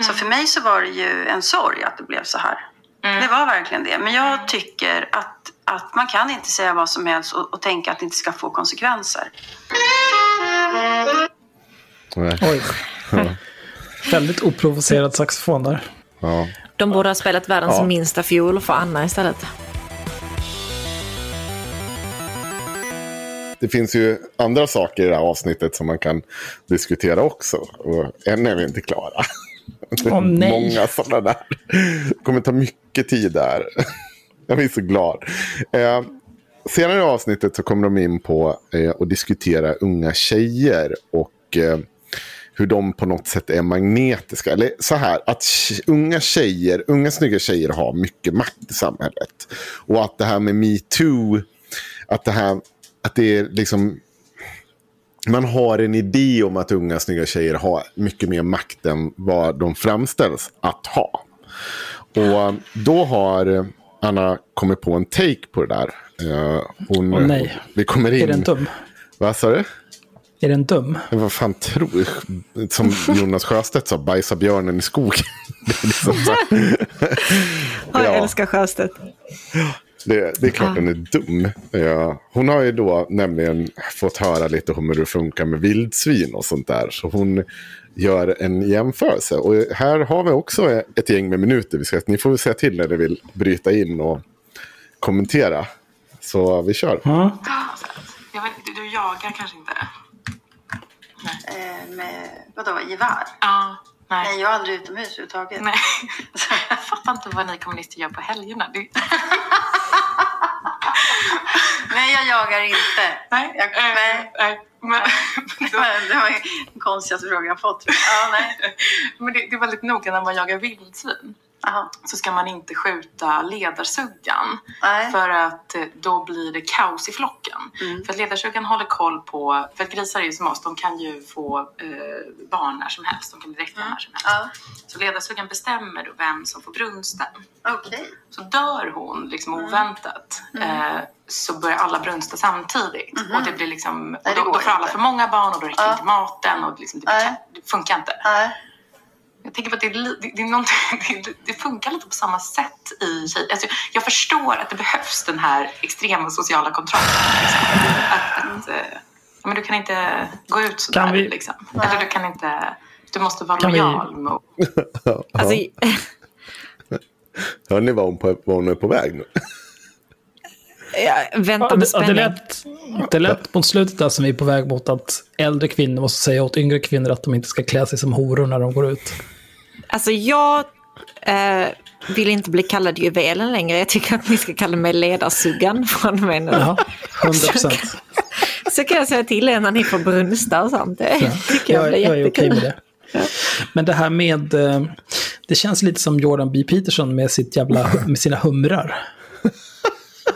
Så för mig så var det ju en sorg att det blev så här. Det var verkligen det. Men jag tycker att, att man kan inte säga vad som helst och, och tänka att det inte ska få konsekvenser. Nej. Oj. <laughs> Väldigt oprovocerad saxofon där. Ja. De borde ha spelat världens Ja. minsta fiol för Anna istället. Det finns ju andra saker i det här avsnittet som man kan diskutera också. Och än är vi inte klara. Åh, nej. Många sådana där. Det kommer ta mycket tid där. <laughs> Jag blir så glad. Eh, senare i avsnittet så kommer de in på eh, att diskutera unga tjejer och eh, hur de på något sätt är magnetiska. Eller så här, att unga tjejer, unga snygga tjejer har mycket makt i samhället. Och att det här med metoo, att det här, att det är liksom man har en idé om att unga snygga tjejer har mycket mer makt än vad de framställs att ha. Och då har Anna kommit på en take på det där. Eh, Hon, Åh, nej. Vi kommer in... Är den dum? Vad sa du? Är den dum? Vad fan tror? Som Jonas Sjöstedt sa, bajsa björnen i skogen. <laughs> Liksom. <laughs> Ja, jag Ja. älskar Sjöstedt. Det, det är klart den är dum. Ja. Hon har ju då nämligen fått höra lite om hur det funkar med vildsvin och sånt där. Så hon gör en jämförelse. Och här har vi också ett gäng med minuter. Vi ska, ni får väl säga till när ni vill bryta in och kommentera. Så vi kör. Ja. Jag vet, du, du jagar kanske inte? Eh, med, vadå, gevär? Ja. Nej. Nej, jag är aldrig utomhus överhuvudtaget. Nej. <laughs> Jag fattar inte vad ni kommunister gör på helgerna. Det... <laughs> Nej, jag jagar inte. Nej. Jag, nej. nej. Men, <laughs> Det var, det var den konstigaste frågan jag fått. Ja, nej. <laughs> men det, det är väldigt noga när man jagar vildsvin. Aha. Så ska man inte skjuta ledarsuggan. Nej. För att eh, då blir det kaos i flocken. För att ledarsuggan håller koll på, för att grisar är ju som oss, de kan ju få eh, barn när som helst. De kan bli dräktiga när som helst. Ja. Så ledarsuggan bestämmer då vem som får brunsten. Okej. Så dör hon liksom oväntat eh, så börjar alla brunsta samtidigt. Och det blir liksom, och Nej, då, går då får alla inte. för många barn och då räcker Ja. inte maten och liksom, det, blir, Nej. det funkar inte. Nej. Jag tänker på att det, det, det, <laughs> det, det funkar lite på samma sätt i tjejer. Alltså, jag förstår att det behövs den här extrema sociala kontrollen. Liksom. Att, att, eh, ja, men du kan inte gå ut sådär. Kan vi- Liksom. Eller du kan inte... Du måste vara Kan vi- lojal mot... <laughs> Alltså, Hör ni vad hon, på, vad hon är på väg nu? <laughs> Ja, med det, ja, det, spänning. lät, det lät mot slutet där som vi är på väg mot att äldre kvinnor måste säga åt yngre kvinnor att de inte ska klä sig som horor när de går ut. Alltså jag eh, vill inte bli kallad juvelen längre. Jag tycker att ni ska kalla mig ledarsuggan från och med nu. Ja, 100 procent. Så kan jag säga till er när ni får brunsta och sånt. Det tycker jag, Jag, blir jag jättekul. med det. Men det här med... eh, Det känns lite som Jordan B. Peterson med, sitt jävla, med sina humrar.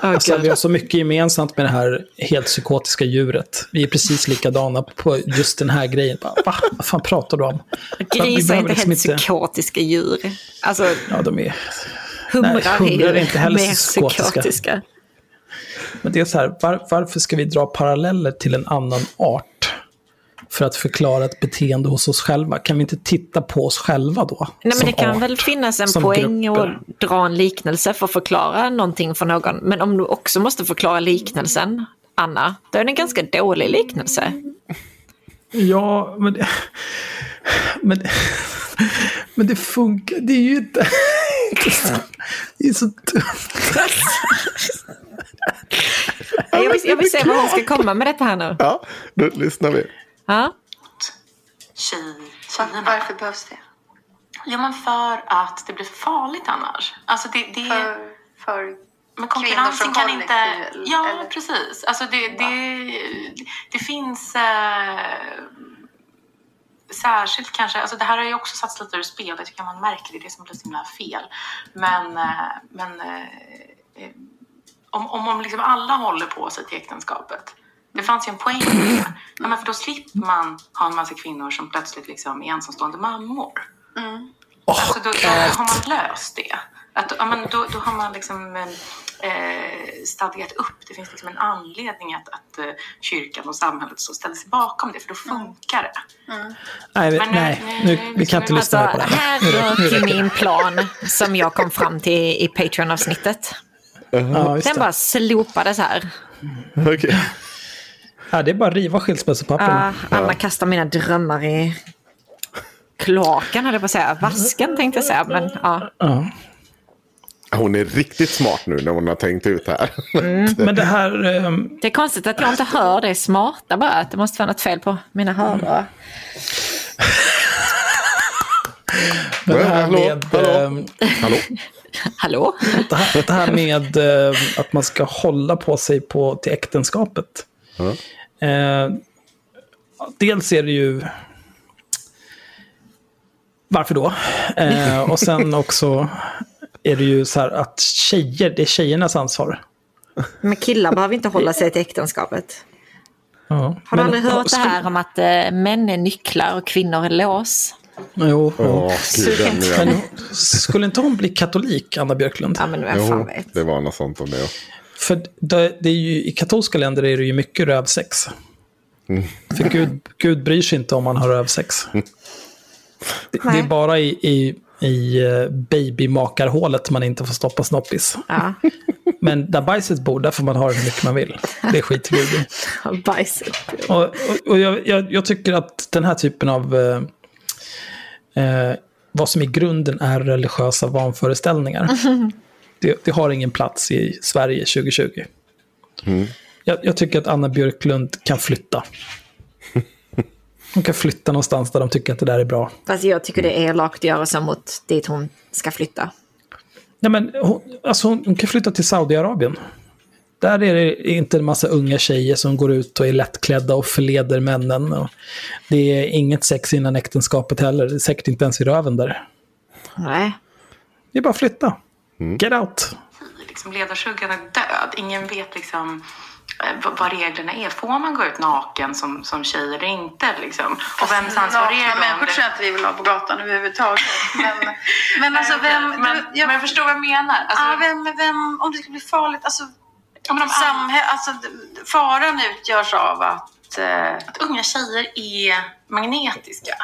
Åh, Alltså, vi har så mycket gemensamt med det här helt psykotiska djuret. Vi är precis likadana på just den här grejen. Bara, Va? Vad fan pratar du om? Grisar är inte liksom helt psykotiska djur. Alltså, Ja, de är... humrar, Nej, är inte heller mer psykotiska. psykotiska. Men det är så här, var, varför ska vi dra paralleller till en annan art? För att förklara ett beteende hos oss själva. Kan vi inte titta på oss själva då? Nej, men det kan art, väl finnas en poäng grupper? att dra en liknelse för att förklara någonting för någon. Men om du också måste förklara liknelsen, Anna, då är det en ganska dålig liknelse. Ja, men det, men, men det funkar. Det är ju inte... Det är så dumt. Jag vill, jag vill se vad hon ska komma med detta här nu. Ja, då lyssnar vi. Ja? Tjej, tjejerna. Varför behövs det? Ja, men för att det blir farligt annars. Alltså det, det... För, för men kvinnor konkurrensen kan inte... Ja, eller? precis. Alltså det, det, det finns... Eh, särskilt kanske... Alltså det här har ju också satts lite ur spel. Jag tycker man märker det. Det är det som blir så himla fel. Men... Eh, men eh, eh, om, om, om liksom alla håller på sig till äktenskapet. Det fanns ju en poäng med det. Ja, men för då slipper man ha en massa kvinnor som plötsligt liksom är ensamstående mammor. Alltså då, då har man löst det. Att, ja, men då, då har man liksom eh, stadgat upp. Det finns liksom en anledning att, att eh, kyrkan och samhället så ställer sig bakom det, för då funkar det. Nej, vi, Men nu- nej nu- nu, vi kan inte alltså, lyssna mer på det här. Här nu till min plan som jag kom fram till i Patreon-avsnittet. Ja, just Den det. bara slopades här. Okej. Ja, det är bara att riva skilsmässopapperna. Ja, Anna kastar mina drömmar i kloaken, höll jag på att säga. Vasken tänkte jag säga, men ja. Ja. Hon är riktigt smart nu när hon har tänkt ut det här. Men det här... ehm, Det är konstigt att jag inte hör det smarta bara. Att det måste vara något fel på mina hörlurar. men det här med... hallå. ehm, Hallå? Hallå? Det här, det här med eh, att man ska hålla på sig på, till äktenskapet. Eh, dels är det ju... Varför då? Eh, och sen <laughs> också är det ju så här att tjejer, det är tjejernas ansvar. Men killar behöver inte hålla sig till äktenskapet. Ja. Har du Men- aldrig hört det här om att eh, män är nycklar och kvinnor är lås? Jo, gud, den Men skulle inte hon bli katolik, Anna Björklund? Ja, men vem fan Jo, vet. det var något sånt om det. För det, det är ju, i katolska länder är det ju mycket rövsex. För Gud, Gud bryr sig inte om man har rövsex. Det, det är bara i, i, i eh, babymakarhålet man inte får stoppa snoppis. Ja, Men där bajset bor, där får man ha det hur mycket man vill. Det skiter Gud i. bajset. Och, och, och jag, jag, jag tycker att den här typen av... Eh, eh, vad som i grunden är religiösa vanföreställningar. <laughs> Det, det har ingen plats i Sverige 2020. Jag, jag tycker att Anna Björklund kan flytta. Hon kan flytta någonstans där de tycker att det där är bra. Fast jag tycker det är elakt att göra så mot dit hon ska flytta. Nej, men hon, alltså hon, hon kan flytta till Saudiarabien. Där är det inte en massa unga tjejer som går ut och är lättklädda och förleder männen. Och det är inget sex innan äktenskapet heller. Det är säkert inte ens i röven där. Nej. Det är bara att flytta. Get out. Liksom ledarskuggan är död. Ingen vet liksom eh, vad- reglerna är. Får man gå ut naken som, som tjej eller inte? Liksom? Och vems ansvar är det? Nakna om människor tror jag inte vi vill ha på gatan överhuvudtaget. Men, <laughs> men alltså vem... men, du- jag- men jag förstår vad jag menar. Alltså, Ja, vem, vem, om det ska bli farligt, alltså, men de samhä, alltså faran utgörs av att... Eh, att unga tjejer är magnetiska.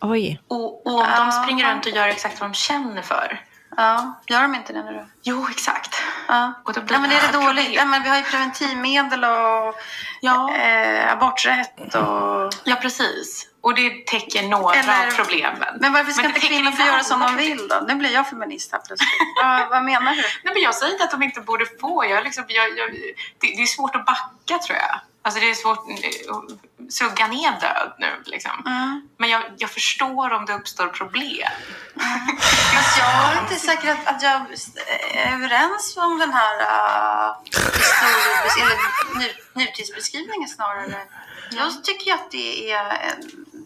Oj. Och, och om de springer runt och gör exakt vad de känner för. Ja, gör de inte det nu då? Jo, exakt. Ja. Och då blir ja, men är det dåligt? Ja, men vi har ju preventivmedel och Ja. eh, aborträtt och... Ja, precis. Och det täcker några Eller- av problemen. Men varför ska det inte kvinnor få göra som de vill då? Nu blir jag feminist här plötsligt. vad, vad menar du? <laughs> Nej, men jag säger inte att de inte borde få. Jag, liksom, jag, jag, det, det är svårt att backa, tror jag. Alltså, det är svårt eh, att sugga ner död nu. Liksom. Mm. Men jag, jag förstår om det uppstår problem. <laughs> Fast jag är inte säker att, att jag är överens om den här uh, historiebes- eller nu, nutidsbeskrivningen snarare. Jag tycker att det är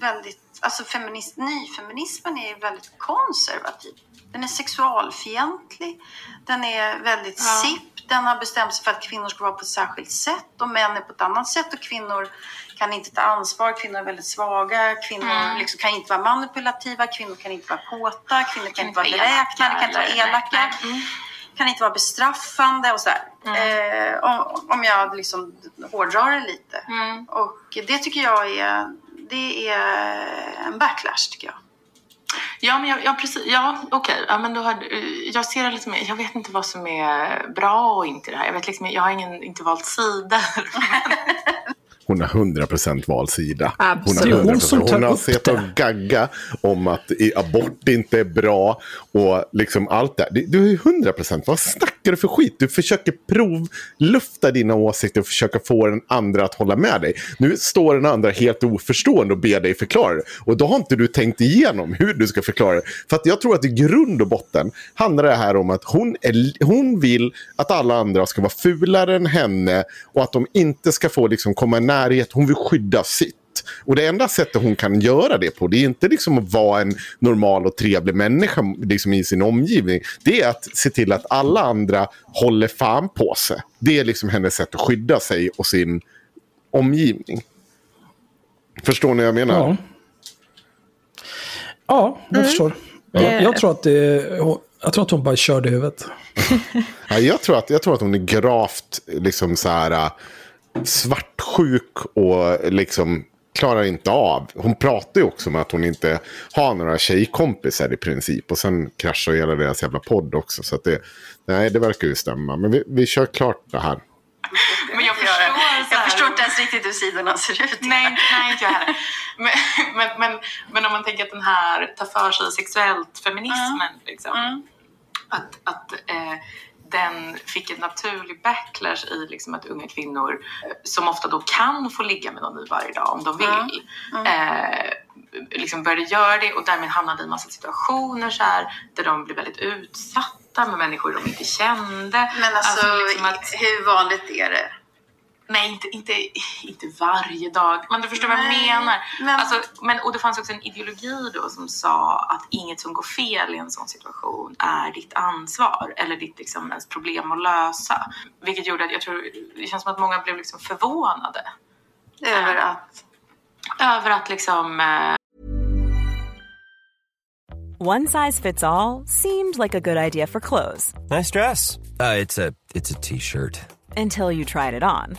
väldigt, alltså feminist, nyfeminismen är väldigt konservativ. Den är sexualfientlig, den är väldigt Ja. sipp, den har bestämt sig för att kvinnor ska vara på ett särskilt sätt och män är på ett annat sätt och kvinnor kan inte ta ansvar, kvinnor är väldigt svaga, kvinnor Mm. liksom kan inte vara manipulativa, kvinnor kan inte vara kåta, kvinnor kan, inte vara beräknade, kan inte vara elaka. Mm. kan inte vara bestraffande och sådär. Eh, om, om jag liksom hårdrar det lite. Mm. Och det tycker jag är, det är en backlash tycker jag. Ja, men jag, ja, precis. Ja, okej. Okay. Ja, men då har, jag ser det lite mer. jag vet inte vad som är bra och inte det här. Jag, vet liksom, jag har ingen, inte valt sidor. Men... <laughs> Hon har 100% vald sida. Absolut. Hon har, Det är hon som 100%. tar hon har sett och gagga om att abort inte är bra och liksom allt det. Du- är ju 100%. Vad snackar du för skit? Du försöker provlufta dina åsikter och försöka få den andra att hålla med dig. Nu står den andra helt oförstående och ber dig förklara det. Och då har inte du tänkt igenom hur du ska förklara det. För att jag tror att i grund och botten handlar det här om att hon, är, hon vill att alla andra ska vara fulare än henne och att de inte ska få liksom komma i närhet. Hon vill skydda sitt. Och det enda sättet hon kan göra det på, det är inte liksom att vara en normal och trevlig människa liksom i sin omgivning. Det är att se till att alla andra håller fan på sig. Det är liksom hennes sätt att skydda sig och sin omgivning. Förstår ni vad jag menar? Ja, ja jag Mm. förstår. Jag, jag, tror att det, jag tror att hon bara körde huvudet. <laughs> Ja, jag, tror att, jag tror att hon är gravt liksom så här, svartsjuk och liksom klarar inte av. Hon pratar ju också om att hon inte har några tjejkompisar i princip. Och sen kraschar hela deras jävla podd också. Så att det, nej, det verkar ju stämma. Men vi, vi kör klart det här. Men jag förstår, Jag förstår inte ens riktigt hur sidorna ser ut. Nej, nej inte jag heller. Men, men, men, men om man tänker att den här tar för sig sexuellt feminismen, liksom, att, att eh, den fick en naturlig backlash i liksom att unga kvinnor eh, som ofta då kan få ligga med någon ny varje dag om de vill. Eh, liksom började göra det och därmed hamnade i en massa situationer så här, där de blev väldigt utsatta med människor de inte kände. Men alltså, liksom att- hur vanligt är det? Nej, inte, inte, inte varje dag. Men du förstår vad jag Nej, menar. men- Alltså, men, och det fanns också en ideologi då som sa att inget som går fel i en sån situation är ditt ansvar eller ditt liksom, ens problem att lösa. Vilket gjorde att jag tror, det känns som att många blev liksom förvånade. Över att? Över att liksom eh, One size fits all seemed like a good idea for clothes Nice dress. Uh, it's a it's a t-shirt. until you tried it on.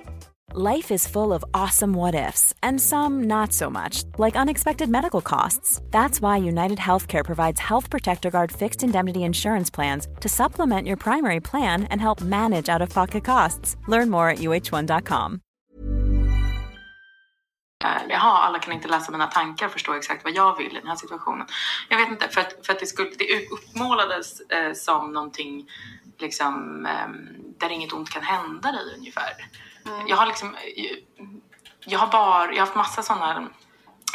Life is full of awesome what ifs, and some not so much, like unexpected medical costs. That's why United Healthcare provides Health Protector Guard fixed indemnity insurance plans to supplement your primary plan and help manage out of pocket costs. Learn more at uh1.com. Äh, jaha, alla kan inte läsa mina tankar och förstå exakt vad jag vill i den här situationen. Jag vet inte, för att, för att det, skulle, det uppmålades eh, som någonting liksom, eh, där inget ont kan hända dig ungefär. Jag har liksom, jag har bara, jag har haft massa sådana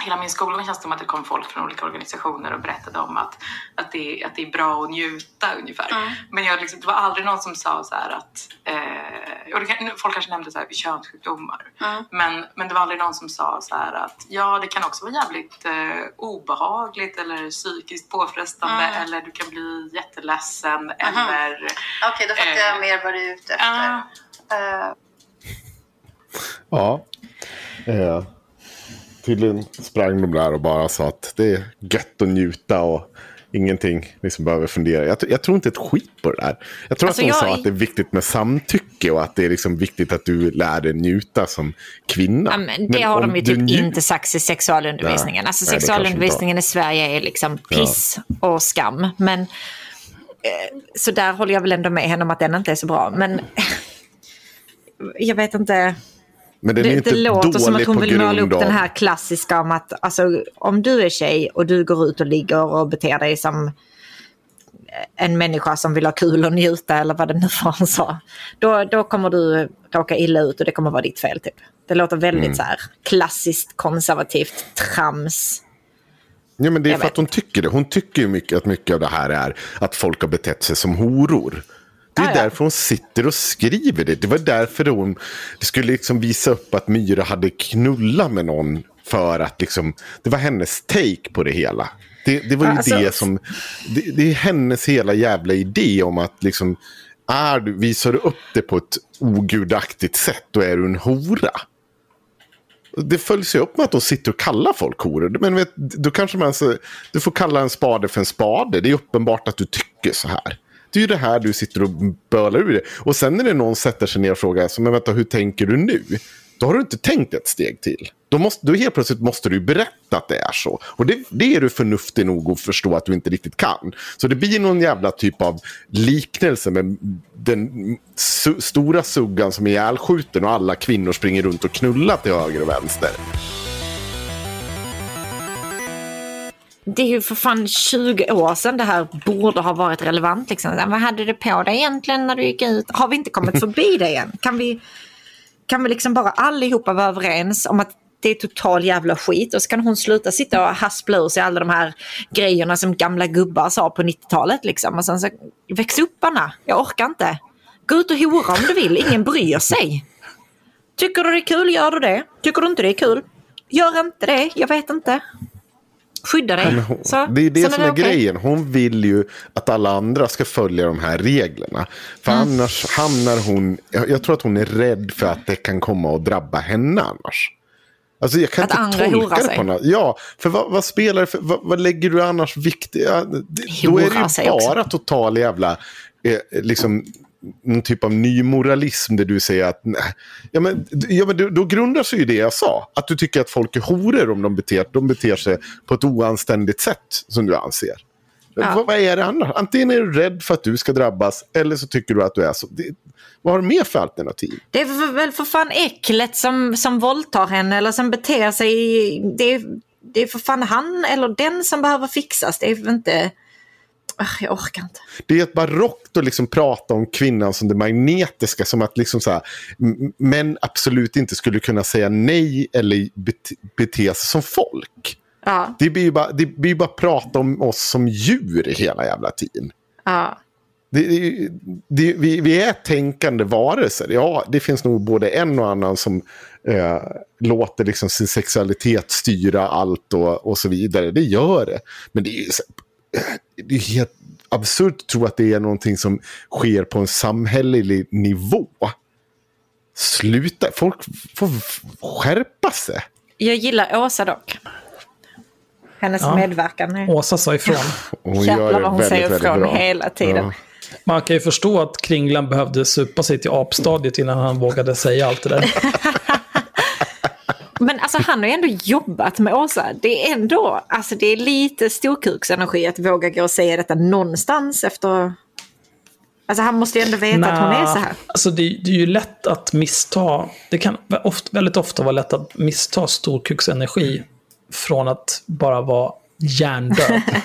Hela min skolgång känns det som att det kom folk från olika organisationer och berättade om att, att, det, att det är bra att njuta ungefär. Men jag liksom, det var aldrig någon som sa så här att, eh, och kan, folk kanske nämnde så här, könssjukdomar. Men, men det var aldrig någon som sa så här att ja, det kan också vara jävligt eh, obehagligt eller psykiskt påfrestande eller du kan bli jätteledsen eller... Okej, då fattar jag Eh, mer vad du är ute efter. ja. Ja. Eh, tydligen sprang de där och bara sa att det är gött att njuta och ingenting liksom behöver fundera. Jag, jag tror inte ett skit på det där. Jag tror Alltså, att de jag- sa att det är viktigt med samtycke och att det är liksom viktigt att du lär dig njuta som kvinna. Ja, men det har om de ju typ nju- inte sagt i sexualundervisningen. Nej, alltså sexualundervisningen i Sverige är liksom piss och skam. Men, eh, så där håller jag väl ändå med henne om att den inte är så bra. Men <laughs> jag vet inte. Men den är Det, inte det låter som att hon vill måla upp den av- här klassiska om att alltså, om du är tjej och du går ut och ligger och beter dig som en människa som vill ha kul och njuta eller vad det nu var hon sa. Då, då kommer du råka illa ut och det kommer vara ditt fel typ. Det låter väldigt Mm. så här klassiskt konservativt trams. Ja, men det är Jag för att hon tycker det. Hon tycker ju mycket att mycket av det här är att folk har betett sig som horor. Det är ja. därför hon sitter och skriver det. Det var därför hon det skulle liksom visa upp att Myra hade knullat med någon. För att liksom, det var hennes take på det hela. Det, det var ju Alltså- det som, det, det är hennes hela jävla idé om att liksom, är du, visar du upp det på ett ogudaktigt sätt då är du en hora. Det följs ju upp med att de sitter och kallar folk horor. Men vet, då kanske man så, du får kalla en spade för en spade. Det är uppenbart att du tycker så här. Det är ju det här du sitter och bölar ur det. Och sen när det någon sätter sig ner och frågar, så, men vänta, hur tänker du nu? då har du inte tänkt ett steg till. Då, måste, då helt plötsligt måste du berätta att det är så. Och det, det är du förnuftig nog att förstå att du inte riktigt kan. Så det blir någon jävla typ av liknelse med den su stora suggan som är ihjälskjuten och alla kvinnor springer runt och knullar till höger och vänster. Det är ju för fan 20 år sedan det här borde ha varit relevant. Liksom. Vad hade du på dig egentligen när du gick ut? Har vi inte kommit <laughs> förbi det än? Kan vi, kan vi liksom bara allihopa vara överens om att det är total jävla skit och så kan hon sluta sitta och haspla ur sig alla de här grejerna som gamla gubbar sa på 90-talet. Liksom. Och sen så, väx upp Anna, jag orkar inte. Gå ut och hora om du vill, ingen bryr sig. Tycker du det är kul, gör du det. Tycker du inte det är kul, gör inte det, jag vet inte. Skydda dig. Hon, så, det är det som är, okay. grejen. Hon vill ju att alla andra ska följa de här reglerna. För mm. annars hamnar hon... Jag, jag, tror att hon är rädd för att det kan komma att drabba henne annars. Alltså jag kan att inte tolka det på något Ja, för vad, vad spelar för, vad, vad, lägger du annars vikt ja, Då är det ju bara också. total jävla... Eh, liksom, någon typ av ny moralism där du säger att nej, ja, men, ja, men då grundar sig ju det jag sa. Att du tycker att folk är horor om de beter, de beter sig på ett oanständigt sätt som du anser. Ja. Vad, vad, är det annars? Antingen är du rädd för att du ska drabbas eller så tycker du att du är så. Det, vad har du mer för alternativ? Det är väl för fan äcklet som, som våldtar henne eller som beter sig. Det är, det är för fan han eller den som behöver fixas. Det är inte... Jag orkar inte. Det är ett barockt att liksom prata om kvinnan som det magnetiska. Som att liksom så här, män absolut inte skulle kunna säga nej eller bete, bete sig som folk. Ja. Det blir ju bara, det blir bara prata om oss som djur hela jävla tiden. Ja. Det, det, det, vi, vi är tänkande varelser. Ja, det finns nog både en och annan som eh, låter liksom sin sexualitet styra allt och, och så vidare. Det gör det. Men det är, det är helt absurt att tro att det är någonting som sker på en samhällelig nivå. Sluta, folk får skärpa sig. Jag gillar Åsa dock. Hennes ja. medverkan. Är... Åsa sa ifrån. <laughs> Jävlar vad hon säger ifrån hela tiden. Ja. Man kan ju förstå att Kringlan behövde supa sig till apstadiet innan han vågade säga allt det där. <laughs> Men alltså han har ju ändå jobbat med Åsa. Det är ändå, alltså det är lite storkuksenergi att våga gå och säga detta någonstans efter... Alltså han måste ju ändå veta Nå, att hon är så här. Alltså det, det, är ju lätt att missta, det kan ofta, väldigt ofta vara lätt att missta storkuksenergi från att bara vara hjärndöd. <laughs>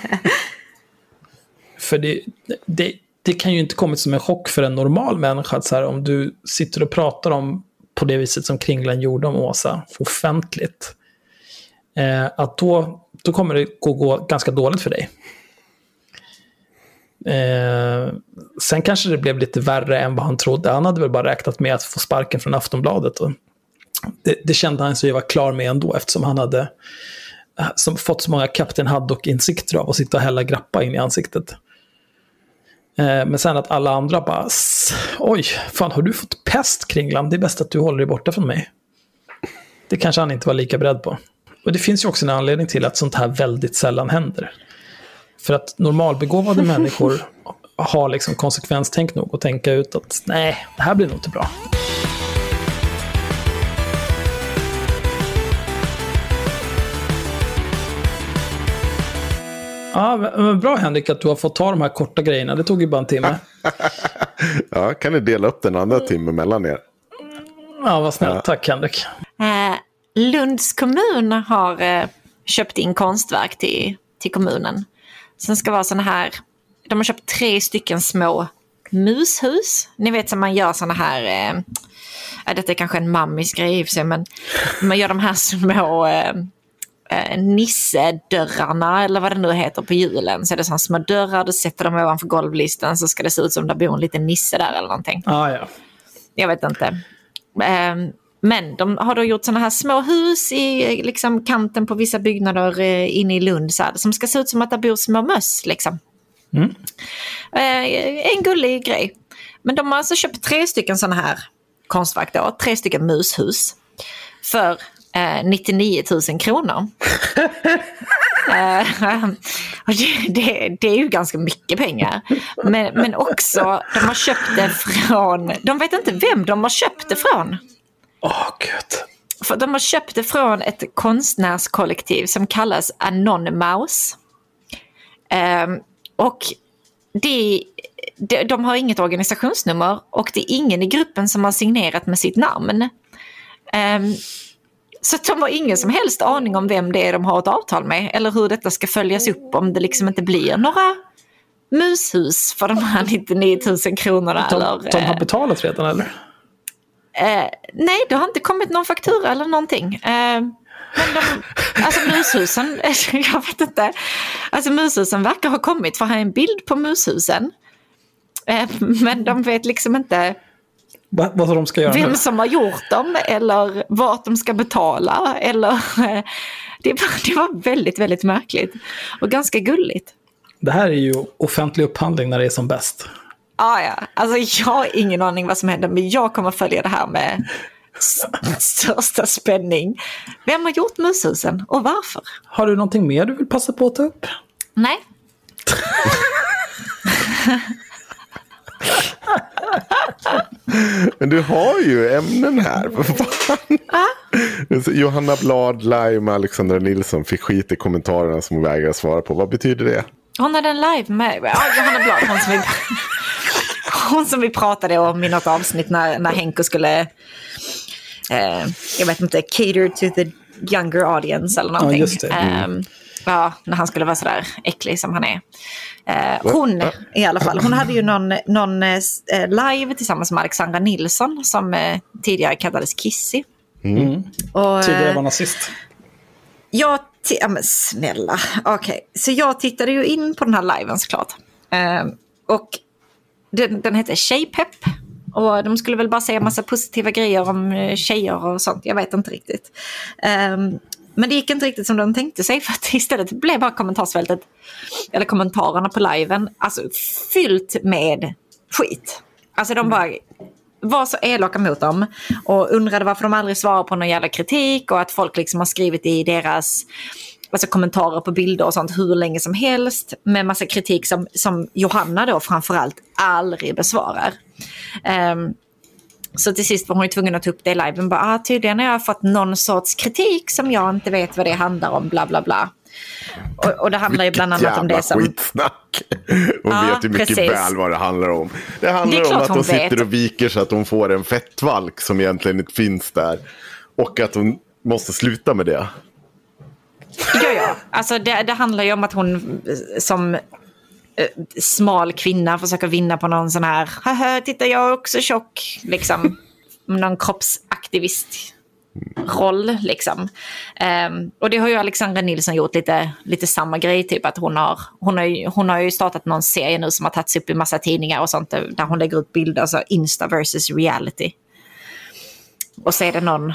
För det, det, det kan ju inte kommit som en chock för en normal människa att så här, om du sitter och pratar om på det viset som Kringlan gjorde om Åsa offentligt. Eh, att då, då kommer det gå, gå ganska dåligt för dig. Eh, sen kanske det blev lite värre än vad han trodde. Han hade väl bara räknat med att få sparken från Aftonbladet. Och det, det kände han sig vara klar med ändå eftersom han hade eh, som fått så många Kapten Haddock-insikter av att sitta och hälla grappa in i ansiktet. Eh, men sen att alla andra bara, oj, fan har du fått pest Kringlan? Det är bäst att du håller dig borta från mig. Det kanske han inte var lika beredd på. Och det finns ju också en anledning till att sånt här väldigt sällan händer. För att normalbegåvade <laughs> människor har liksom konsekvenstänk nog att tänka ut att nej, det här blir nog inte bra. Ja, men bra Henrik att du har fått ta de här korta grejerna. Det tog ju bara en timme. <laughs> ja, kan ni dela upp den andra timmen mellan er? Ja, vad snällt. Ja. Tack Henrik. Eh, Lunds kommun har eh, köpt in konstverk till, till kommunen. Sen ska vara sådana här, de har köpt tre stycken små mushus. Ni vet som man gör sådana här, eh, detta är kanske en mammis grej i och för sig, men man gör de här <laughs> små eh, eh, nissedörrarna eller vad det nu heter på julen. Så är det sådana små dörrar, du sätter dem ovanför golvlistan så ska det se ut som det bor en liten nisse där eller någonting. Ah, ja. Jag vet inte. Eh, men de har då gjort sådana här små hus i liksom, kanten på vissa byggnader eh, inne i Lund så här, som ska se ut som att det bor små möss. Liksom. Mm. Eh, en gullig grej. Men de har alltså köpt tre stycken sådana här konstverk då, tre stycken mushus. För eh, 99 000 kronor. <laughs> eh, <laughs> det, det, det, är ju ganska mycket pengar. Men, men också, de har köpt det från, de vet inte vem de har köpt det från. Åh, gud. För de har köpt det från ett konstnärskollektiv som kallas Anonymous. Ehm, och det, de, de har inget organisationsnummer och det är ingen i gruppen som har signerat med sitt namn. Ehm, så att de har ingen som helst aning om vem det är de har ett avtal med eller hur detta ska följas upp om det liksom inte blir några mushus för de här 99 000 kronorna. De, eller, de har eh, betalat redan eller? Eh, nej, det har inte kommit någon faktura eller någonting. Eh, men de, alltså mushusen, <laughs> jag vet inte. Alltså mushusen verkar ha kommit för här är en bild på mushusen. Eh, men de vet liksom inte Va, vad de ska göra vem nu? som har gjort dem eller vart de ska betala. Eller, <laughs> det, var, det var väldigt, väldigt märkligt och ganska gulligt. Det här är ju offentlig upphandling när det är som bäst. Ah, ja, alltså jag har ingen aning vad som händer men jag kommer följa det här med största spänning. Vem har gjort mushusen och varför? Har du någonting mer du vill passa på att ta upp? Nej. <laughs> Men du har ju ämnen här. Så Johanna Blad, Lime, Alexandra Nilsson fick skit i kommentarerna som hon vägrar svara på. Vad betyder det? Hon hade en live med ja, Johanna Blad, hon som, vi, hon som vi pratade om i något avsnitt när, när Henko skulle, eh, jag vet inte, cater to the younger audience eller någonting. just det. Mm. Ehm, ja, när han skulle vara sådär äcklig som han är. Eh, hon i alla fall, hon hade ju någon, någon eh, live tillsammans med Alexandra Nilsson som eh, tidigare kallades Kissy. Mm. Och, Tidigare eh, var nazist. jag, ja, men snälla, okej. Så jag tittade ju in på den här liven såklart. Eh, och den, den hette Tjejpepp. Och de skulle väl bara säga massa positiva grejer om eh, tjejer och sånt. Jag vet inte riktigt. Eh, men det gick inte riktigt som de tänkte sig. <laughs> För att istället blev bara kommentarsfältet, eller kommentarerna på liven, alltså fyllt med skit. Alltså de bara var så elaka mot dem och undrade varför de aldrig svarar på någon jävla kritik och att folk liksom har skrivit i deras alltså kommentarer på bilder och sånt hur länge som helst med massa kritik som, som Johanna då framförallt aldrig besvarar. Um, så till sist var hon ju tvungen att ta upp det i liven. Bara, ah, tydligen har jag fått någon sorts kritik som jag inte vet vad det handlar om, bla bla bla. Och, och det handlar ju bland annat om det som... skitsnack. Hon Ja, vet ju mycket precis. väl vad det handlar om. Det Det handlar är om att hon hon sitter och viker så att hon får en fettvalk som egentligen inte finns där. Och att hon måste sluta med det. Ja, ja. Alltså det, det handlar ju om att hon eh, som Eh, smal kvinna försöker vinna på någon sån här, haha, titta jag är också tjock, liksom. <laughs> Någon kroppsaktivist roll liksom. Um, och det har ju Alexandra Nilsson gjort lite, lite samma grej, typ att hon har, hon, har ju, hon har ju startat någon serie nu som har tagits upp i massa tidningar och sånt där hon lägger ut bilder, alltså Insta versus reality. Och så är det någon,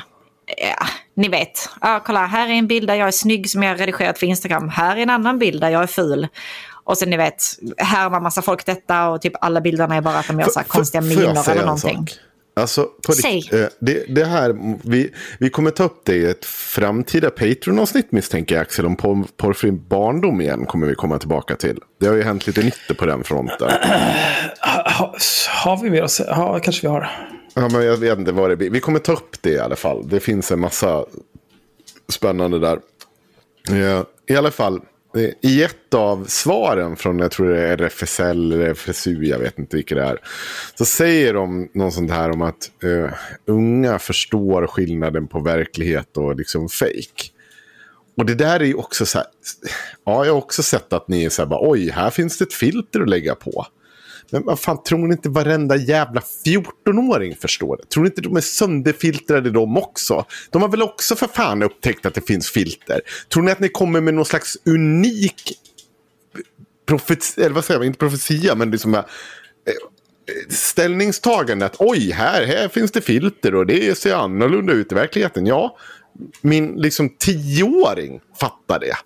ja, ni vet, ja, kolla här är en bild där jag är snygg som jag har redigerat för Instagram. Här är en annan bild där jag är ful. Och sen ni vet, här var massa folk detta och typ alla bilderna är bara att de gör så här konstiga miner eller någonting. Alltså, på Säg. rikt, eh, det, det här, vi, vi kommer ta upp det i ett framtida Patreon-avsnitt misstänker jag Axel. Om porr, porrfri barndom igen kommer vi komma tillbaka till. Det har ju hänt lite nytt på den fronten. Ha, <clears throat> har vi mer att säga? Ja, kanske vi har. Ja, men jag vet inte vad det blir. Vi kommer ta upp det i alla fall. Det finns en massa spännande där. I alla fall, Eh, i ett av svaren från, jag tror det är RFSL eller FSU, jag vet inte vilket det är. Så säger de någon sånt här om att uh, unga förstår skillnaden på verklighet och liksom fake. Och det där är ju också så här, ja jag har också sett att ni är så här, bara, oj, här finns det ett filter att lägga på. Men vad fan, tror ni inte varenda jävla 14-åring förstår det? Tror ni inte de är sönderfiltrade de också? De har väl också för fan upptäckt att det finns filter? Tror ni att ni kommer med någon slags unik profetia, eller vad säger man, inte profetia, men liksom här, ställningstagande att oj, här, här finns det filter och det ser annorlunda ut i verkligheten. Ja, min liksom tioåring fattar det.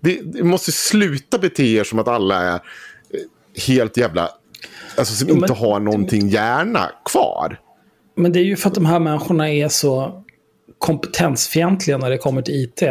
Det, det måste sluta bete er som att alla är eh, helt jävla... Alltså som Jo, men- inte har någonting hjärna kvar. Men det är ju för att de här människorna är så kompetensfientliga när det kommer till IT.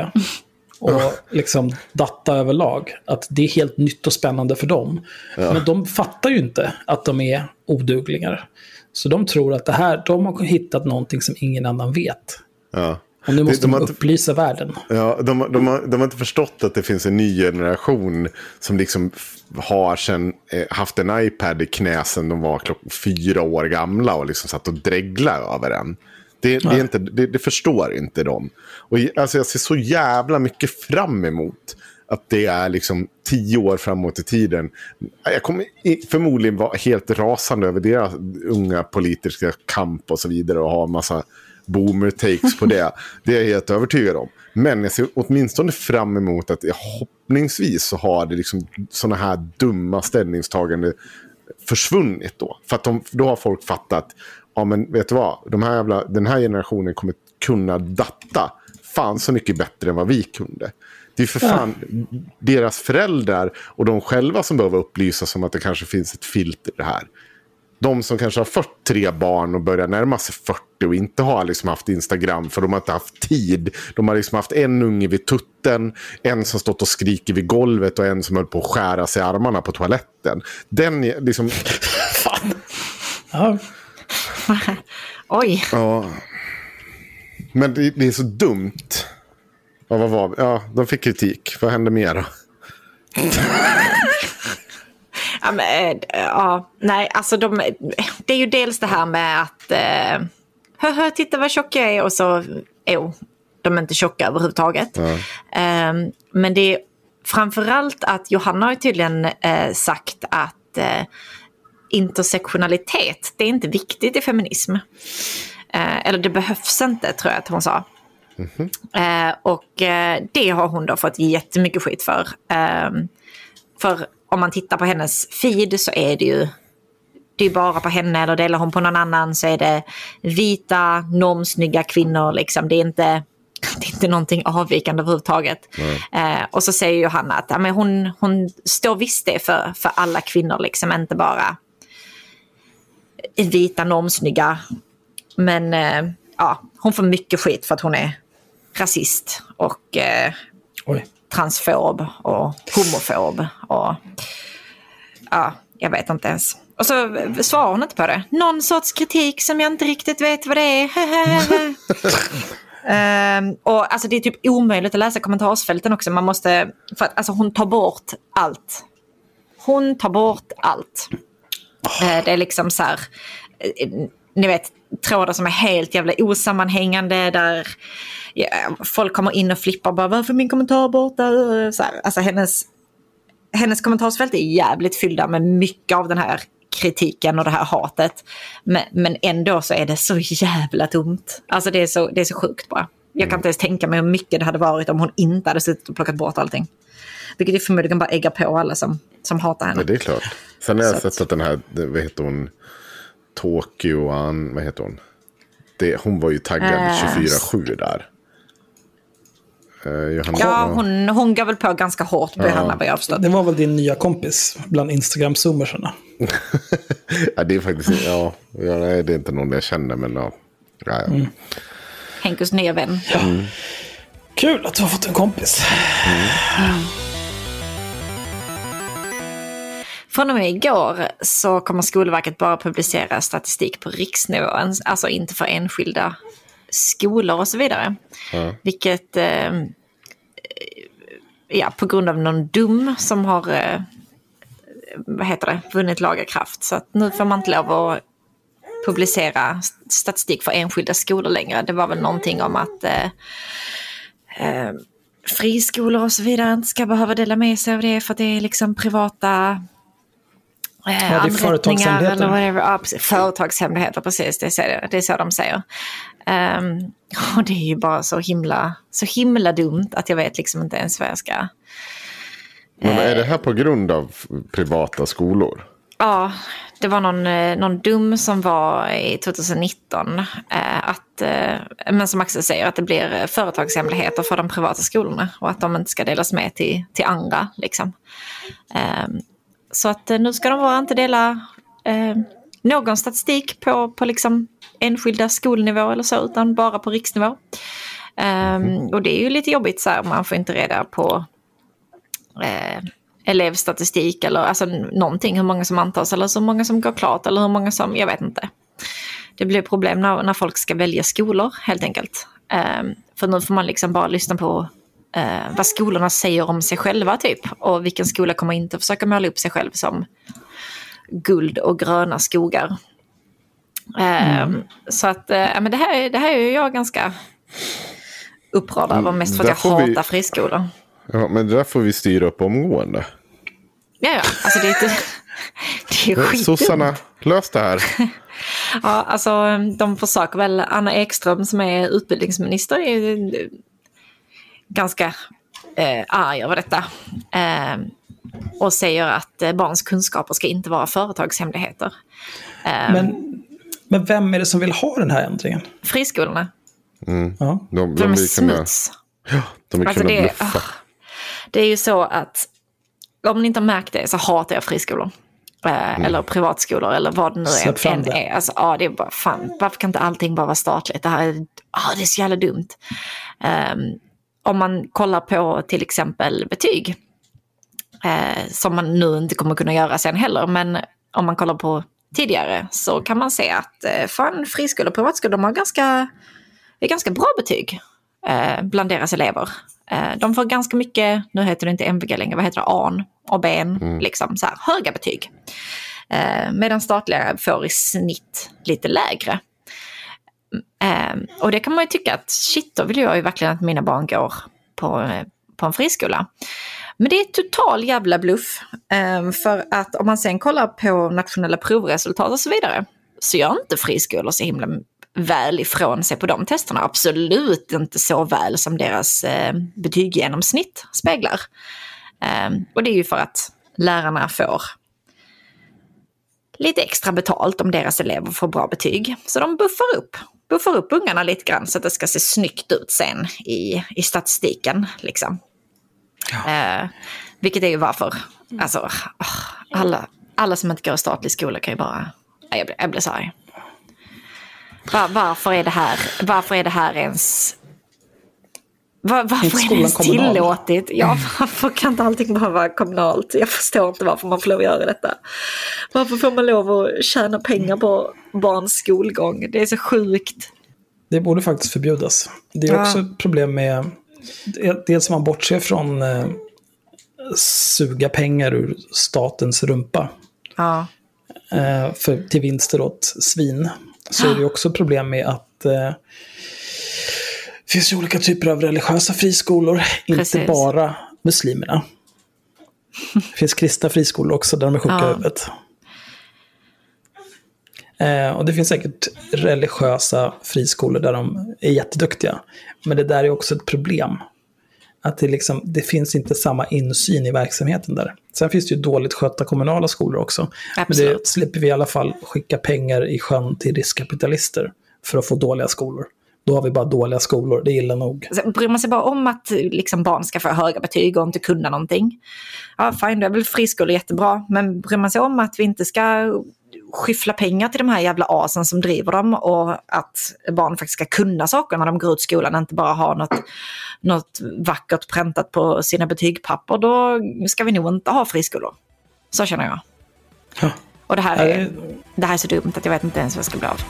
Och liksom data överlag. Att det är helt nytt och spännande för dem. Men de fattar ju inte att de är oduglingar. Så de tror att det här, de har hittat någonting som ingen annan vet. Ja. Och nu måste de de, har inte- upplysa världen. Ja, de, de, har, de har inte förstått att det finns en ny generation som liksom har sen, eh, haft en iPad i knä sedan de var klock fyra år gamla och liksom satt och dreglade över den. Det, det, är inte, det, det förstår inte de. Och alltså, jag ser så jävla mycket fram emot att det är liksom tio år framåt i tiden. Jag kommer förmodligen vara helt rasande över deras unga politiska kamp och så vidare och ha en massa boomer-takes på det. <laughs> Det är jag helt övertygad om. Men jag ser åtminstone fram emot att jag hoppningsvis så har det liksom sådana här dumma ställningstaganden försvunnit då. För att de, då har folk fattat, ja men vet du vad, de här jävla, den här generationen kommer kunna datta fan så mycket bättre än vad vi kunde. Det är för fan deras föräldrar och de själva som behöver upplysas om att det kanske finns ett filter i det här. De som kanske har fått tre barn och börjar närma sig 40 och inte har liksom haft Instagram för de har inte haft tid. De har liksom haft en unge vid tutten, en som stått och skriker vid golvet och en som höll på att skära sig i armarna på toaletten. Den är liksom... Ja, <laughs> Oj, Ja. Men det, det är så dumt. Ja, vad var Ja, de fick kritik. Vad hände mer då? Ja, men, eh, ja, nej, alltså de, det är ju dels det här med att eh, titta vad tjock jag är och så, jo, de är inte tjocka överhuvudtaget. Eh, men det är framförallt att Johanna har tydligen eh, sagt att eh, intersektionalitet, det är inte viktigt i feminism. Eh, eller det behövs inte, tror jag att hon sa. Eh, och eh, det har hon då fått jättemycket skit för. Eh, för om man tittar på hennes feed så är det ju det är bara på henne eller delar hon på någon annan så är det vita, normsnygga kvinnor. Liksom. Det, är inte, <laughs> det är inte någonting avvikande överhuvudtaget. Eh, och så säger Johanna att ja, men hon, hon står visst det för, för alla kvinnor, liksom, inte bara vita, normsnygga. Men eh, ja, hon får mycket skit för att hon är rasist och eh. Transfob och homofob. Och, ja, jag vet inte ens. Och så svarar hon inte på det. Någon sorts kritik som jag inte riktigt vet vad det är. <laughs> Ehm, och alltså det är typ omöjligt att läsa kommentarsfälten också. Man måste, för att, alltså hon tar bort allt. Hon tar bort allt. Eh, det är liksom så här, eh, ni vet, trådar som är helt jävla osammanhängande där ja, folk kommer in och flippar bara varför är min kommentar borta? Så här, alltså hennes, hennes kommentarsfält är jävligt fyllda med mycket av den här kritiken och det här hatet. Men, men ändå så är det så jävla dumt. Alltså det är så, det är så sjukt bara. Jag kan inte ens tänka mig hur mycket det hade varit om hon inte hade suttit och plockat bort allting. Vilket ju förmodligen bara äggar på alla som, som hatar henne. Ja, det är klart. Sen har jag Så sett att den här, vad heter hon, Tokyo, An, vad heter hon? Det, hon var ju taggad Äh, 24-7 där. Eh, Johanna, Ja, hon, hon gav väl på ganska hårt på Ja. Johanna vad jag förstått. Det var väl din nya kompis bland Instagram-zoomersarna. <laughs> ja, det är faktiskt, ja, ja, det är inte någon jag känner, men ja. ja, ja. Mm. Henkos nya vän. Kul att du har fått en kompis. Från och med igår så kommer Skolverket bara publicera statistik på riksnivå, alltså inte för enskilda skolor och så vidare. Ja. Vilket, eh, ja, på grund av någon dum som har, eh, vad heter det, vunnit laga kraft. Så att nu får man inte lov att publicera statistik för enskilda skolor längre. Det var väl någonting om att eh, eh, friskolor och så vidare inte ska behöva dela med sig av det för att det är liksom privata det är eh, anrättningar företagshemligheter. eller whatever. Ja, precis. Företagshemligheter, precis. Det är så det är, så de säger. Ehm, och det är ju bara så himla, så himla dumt att jag vet liksom inte ens vad jag ska... Men är det här på grund av privata skolor? Ja, det var någon, eh, någon dum som var i 2019. Eh, att, eh, men som Axel säger, att det blir eh, företagshemligheter för de privata skolorna. Och att de inte ska delas med till, till andra. Liksom. Eh, så att eh, nu ska de bara inte dela eh, någon statistik på, på liksom enskilda skolnivå eller så, utan bara på riksnivå. Eh, Och det är ju lite jobbigt så här, man får inte reda på eh, elevstatistik eller alltså någonting, hur många som antas eller så många som går klart eller hur många som, jag vet inte. det blir problem när, när folk ska välja skolor helt enkelt. Eh, för nu får man liksom bara lyssna på eh, vad skolorna säger om sig själva typ. Och vilken skola kommer inte försöka måla upp sig själv som guld och gröna skogar. Mm. Så att, äh, men det, här, det här är jag ganska upprörd över, mest för att jag hatar vi... friskolor. Ja, men det där får vi styra upp omgående. Ja, ja. Alltså det är inte... Det är skitdumt. Sossarna, lös det här. <laughs> ja, alltså de försöker väl. Anna Ekström som är utbildningsminister är ganska eh, arg över detta. Eh, och säger att eh, barns kunskaper ska inte vara företagshemligheter. Eh, men, men vem är det som vill ha den här ändringen? Friskolorna. Mm. Ja. De, de, de är smuts. Ja, de vill alltså kunna det, bluffa. Oh, det är ju så att om ni inte har märkt det så hatar jag friskolor. Eh, mm. Eller privatskolor eller vad det nu är. än är. Alltså, ja, det är bara, fan, varför kan inte allting bara vara statligt? Det här är, oh, det är så jävla dumt. Um, om man kollar på till exempel betyg, eh, som man nu inte kommer kunna göra sen heller, men om man kollar på tidigare så kan man se att eh, fan, friskolor och privatskolor de har ganska, är ganska bra betyg eh, bland deras elever. Eh, de får ganska mycket, nu heter det inte MVG längre, vad heter det, AN och BN, mm. liksom så här, höga betyg. Eh, medan statliga får i snitt lite lägre. Ehm, och det kan man ju tycka att shit, då vill jag ju verkligen att mina barn går på, på en friskola. Men det är total jävla bluff. Ehm, för att om man sen kollar på nationella provresultat och så vidare så gör inte friskolor så himla väl ifrån sig på de testerna. Absolut inte så väl som deras eh, betyggenomsnitt speglar. Ehm, och det är ju för att lärarna får lite extra betalt om deras elever får bra betyg. Så de buffar upp buffar upp ungarna lite grann så att det ska se snyggt ut sen i, i statistiken. Liksom. Ja. Eh, vilket är ju varför, alltså, alla, alla som inte går i statlig skola kan ju bara, jag blir, jag blir så arg. Var, varför, är det här, varför är det här ens var, varför är det ens tillåtet? Ja, varför kan inte allting bara vara kommunalt? Jag förstår inte varför man får lov att göra detta. Varför får man lov att tjäna pengar på barns skolgång? Det är så sjukt. Det borde faktiskt förbjudas. Det är också ett problem med, dels om man bortser från eh, suga pengar ur statens rumpa. Ja. Eh, för, till vinster åt svin. Så är det också problem med att eh, det finns ju olika typer av religiösa friskolor, Precis. inte bara muslimerna. Det finns kristna friskolor också där de är sjuka ja. i huvudet. Eh, och det finns säkert religiösa friskolor där de är jätteduktiga. Men det där är också ett problem. Att det, liksom, det finns inte samma insyn i verksamheten där. Sen finns det ju dåligt skötta kommunala skolor också. Absolut. Men det slipper vi i alla fall skicka pengar i sjön till riskkapitalister för att få dåliga skolor. Då har vi bara dåliga skolor, det är illa nog. Alltså, bryr man sig bara om att liksom, barn ska få höga betyg och inte kunna någonting? Ja, fine, då är väl friskolor jättebra. Men bryr man sig om att vi inte ska skyffla pengar till de här jävla asen som driver dem och att barn faktiskt ska kunna saker när de går ut skolan, inte bara ha något, något vackert präntat på sina betygpapper, då ska vi nog inte ha friskolor. Så känner jag. Ja. Och det här, är, det här är så dumt att jag vet inte ens vad jag ska bli av.